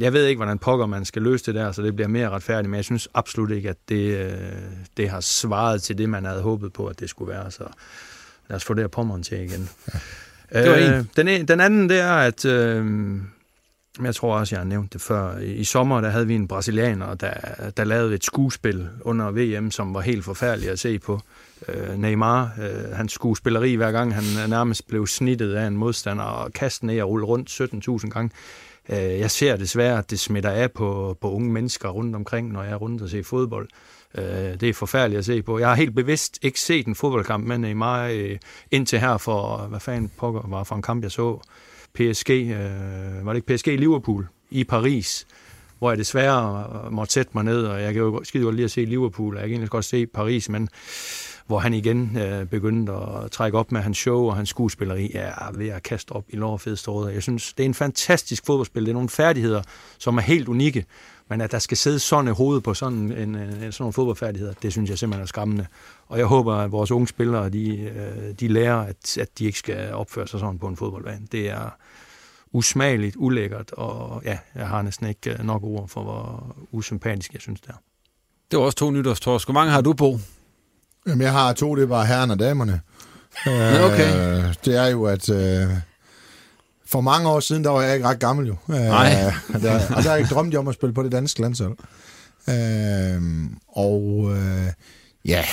jeg ved ikke, hvordan pokker man skal løse det der, så det bliver mere retfærdigt, men jeg synes absolut ikke, at det, øh, det har svaret til det, man havde håbet på, at det skulle være. Så lad os få det her pommeren til igen. Ja. Det var øh, en. Den, en- den anden, det er, at... Øh, jeg tror også, jeg har nævnt det før. I, i sommer, der havde vi en brasilianer, der, der lavede et skuespil under VM, som var helt forfærdeligt at se på. Øh, Neymar, øh, hans skuespilleri, hver gang han øh, nærmest blev snittet af en modstander og kastet ned og rullet rundt 17.000 gange. Øh, jeg ser desværre, at det smitter af på, på unge mennesker rundt omkring, når jeg er rundt og ser fodbold. Øh, det er forfærdeligt at se på. Jeg har helt bevidst ikke set en fodboldkamp med Neymar øh, indtil her for, hvad fanden pokker var for en kamp, jeg så. PSG, øh, var det ikke PSG Liverpool i Paris, hvor jeg desværre øh, måtte sætte mig ned, og jeg kan jo skide godt lide at se Liverpool, og jeg kan egentlig godt se Paris, men hvor han igen øh, begyndte at trække op med hans show og hans skuespilleri, er ved at kaste op i lårfedstrådet. Jeg synes, det er en fantastisk fodboldspil. Det er nogle færdigheder, som er helt unikke, men at der skal sidde sådan et hoved på sådan, en, en, sådan nogle fodboldfærdigheder, det synes jeg simpelthen er skræmmende. Og jeg håber, at vores unge spillere, de, øh, de lærer, at, at de ikke skal opføre sig sådan på en fodboldbane. Det er usmageligt, ulækkert, og ja, jeg har næsten ikke øh, nok ord for, hvor usympatisk jeg synes det er. Det var også to nytårstorsk. Hvor mange har du på? Jamen, jeg har to, det bare herren og damerne. Okay. Øh, det er jo, at øh, for mange år siden, der var jeg ikke ret gammel jo. Øh, Nej. der, og der har jeg drømt om at spille på det danske landshold. Øh, og øh, ja,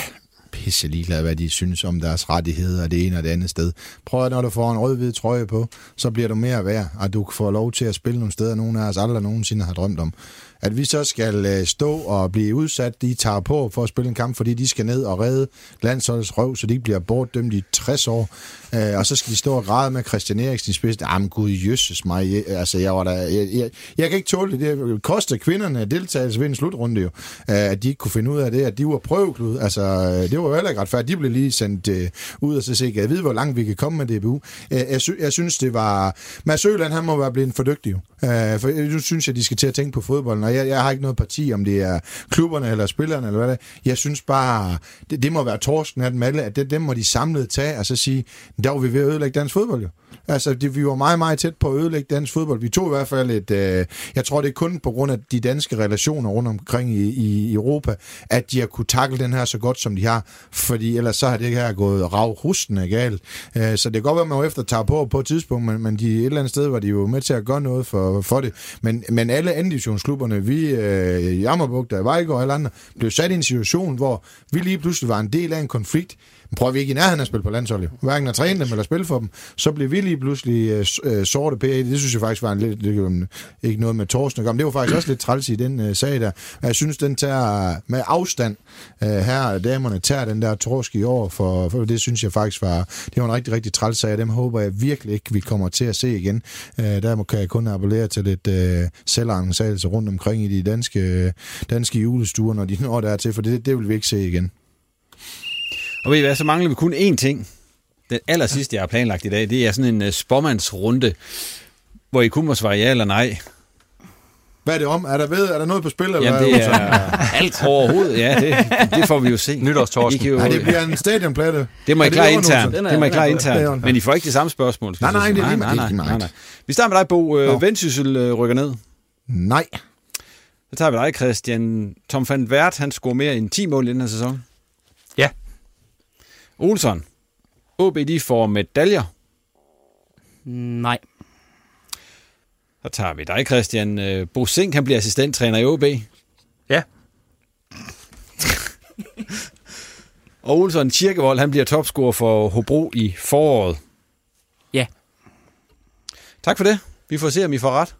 pisse ligeglad, hvad de synes om deres rettigheder, det ene og det andet sted. Prøv at når du får en rød-hvid trøje på, så bliver du mere værd, og du får lov til at spille nogle steder, nogen af os aldrig nogensinde har drømt om. At vi så skal øh, stå og blive udsat, de tager på for at spille en kamp, fordi de skal ned og redde landsholdets røv, så de bliver bortdømt i 60 år. Øh, og så skal de stå og græde med Christian Eriksen i spidsen. Jamen gud, jøsses mig. Jeg, altså, jeg var der... Jeg, jeg, jeg kan ikke tåle det. Det koster kvinderne deltagelse ved en slutrunde jo. Øh, at de ikke kunne finde ud af det, at de var prøveklud. Altså, øh, det var jo heller ikke retfærdigt. De blev lige sendt øh, ud og så se, jeg ved, hvor langt vi kan komme med DBU. Øh, jeg, sy- jeg synes, det var... Mads Øland, han må være blevet for dygtig jo. Øh, for øh, nu synes jeg, de skal til at tænke på fodbolden, og jeg, jeg har ikke noget parti, om det er klubberne eller spillerne eller hvad det er. Jeg synes bare, det, det må være torsken af dem alle, at det, dem må de samlet tage, og så sige, der var vi ved at ødelægge dansk fodbold jo. Altså, det, vi var meget, meget tæt på at ødelægge dansk fodbold. Vi tog i hvert fald et... Øh, jeg tror, det er kun på grund af de danske relationer rundt omkring i, i Europa, at de har kunne takle den her så godt, som de har. Fordi ellers så har det her gået rav rustende galt. Øh, så det kan godt være, at man jo efter tager på på et tidspunkt, men, men de, et eller andet sted var de jo med til at gøre noget for, for det. Men, men alle anden divisionsklubberne, vi, øh, Jammerbugter, Vejgaard og alle andre, blev sat i en situation, hvor vi lige pludselig var en del af en konflikt, prøver vi ikke i nærheden at spille på landsholdet, hverken at træne dem eller spille for dem, så blev vi lige pludselig øh, øh, sorte PA. Det synes jeg faktisk var en lidt, lidt øh, ikke noget med Torsten at gøre, men det var faktisk også lidt træls i den øh, sag der. Men jeg synes, den tager med afstand, øh, her damerne tager den der torsk i år, for, for det synes jeg faktisk var, det var en rigtig, rigtig træls sag, dem håber jeg virkelig ikke, vi kommer til at se igen. Øh, der må- kan jeg kun appellere til lidt øh, selvangensagelse rundt omkring i de danske, øh, danske julestuer, når de når dertil, for det, det vil vi ikke se igen. Og ved I hvad, så mangler vi kun én ting. Den aller sidste, jeg har planlagt i dag, det er sådan en uh, spormandsrunde, hvor I kun må svare ja eller nej. Hvad er det om? Er der, ved, er der noget på spil? Eller Jamen, hvad? det er alt overhovedet. Ja, det, det får vi jo se. Nytårstorsken. Jo, Nej, det bliver en stadionplatte. det må I Er klare internt. Det må I klare er internt. Men I får ikke det samme spørgsmål. Nej, nej, det er lige nej, meget. nej, nej. Vi starter med dig, Bo. Øh, Vendsyssel øh, rykker ned. Nej. Så tager vi dig, Christian. Tom van Wert, han scorer mere end 10 mål i den her sæson. Ja. Olsson. OB, de får medaljer. Nej. Så tager vi dig, Christian. Øh, Bo Sink, han bliver assistenttræner i OB. Ja. (laughs) Og Olsson Kirkevold, han bliver topscorer for Hobro i foråret. Ja. Tak for det. Vi får se, om I får ret.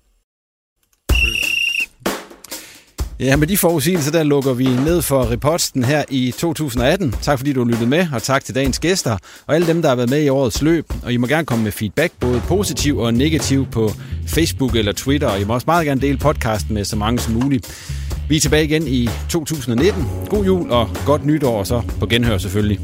Ja, med de forudsigelser, der lukker vi ned for reposten her i 2018. Tak fordi du lyttede med, og tak til dagens gæster, og alle dem, der har været med i årets løb. Og I må gerne komme med feedback, både positiv og negativ, på Facebook eller Twitter, og I må også meget gerne dele podcasten med så mange som muligt. Vi er tilbage igen i 2019. God jul og godt nytår, og så på genhør selvfølgelig.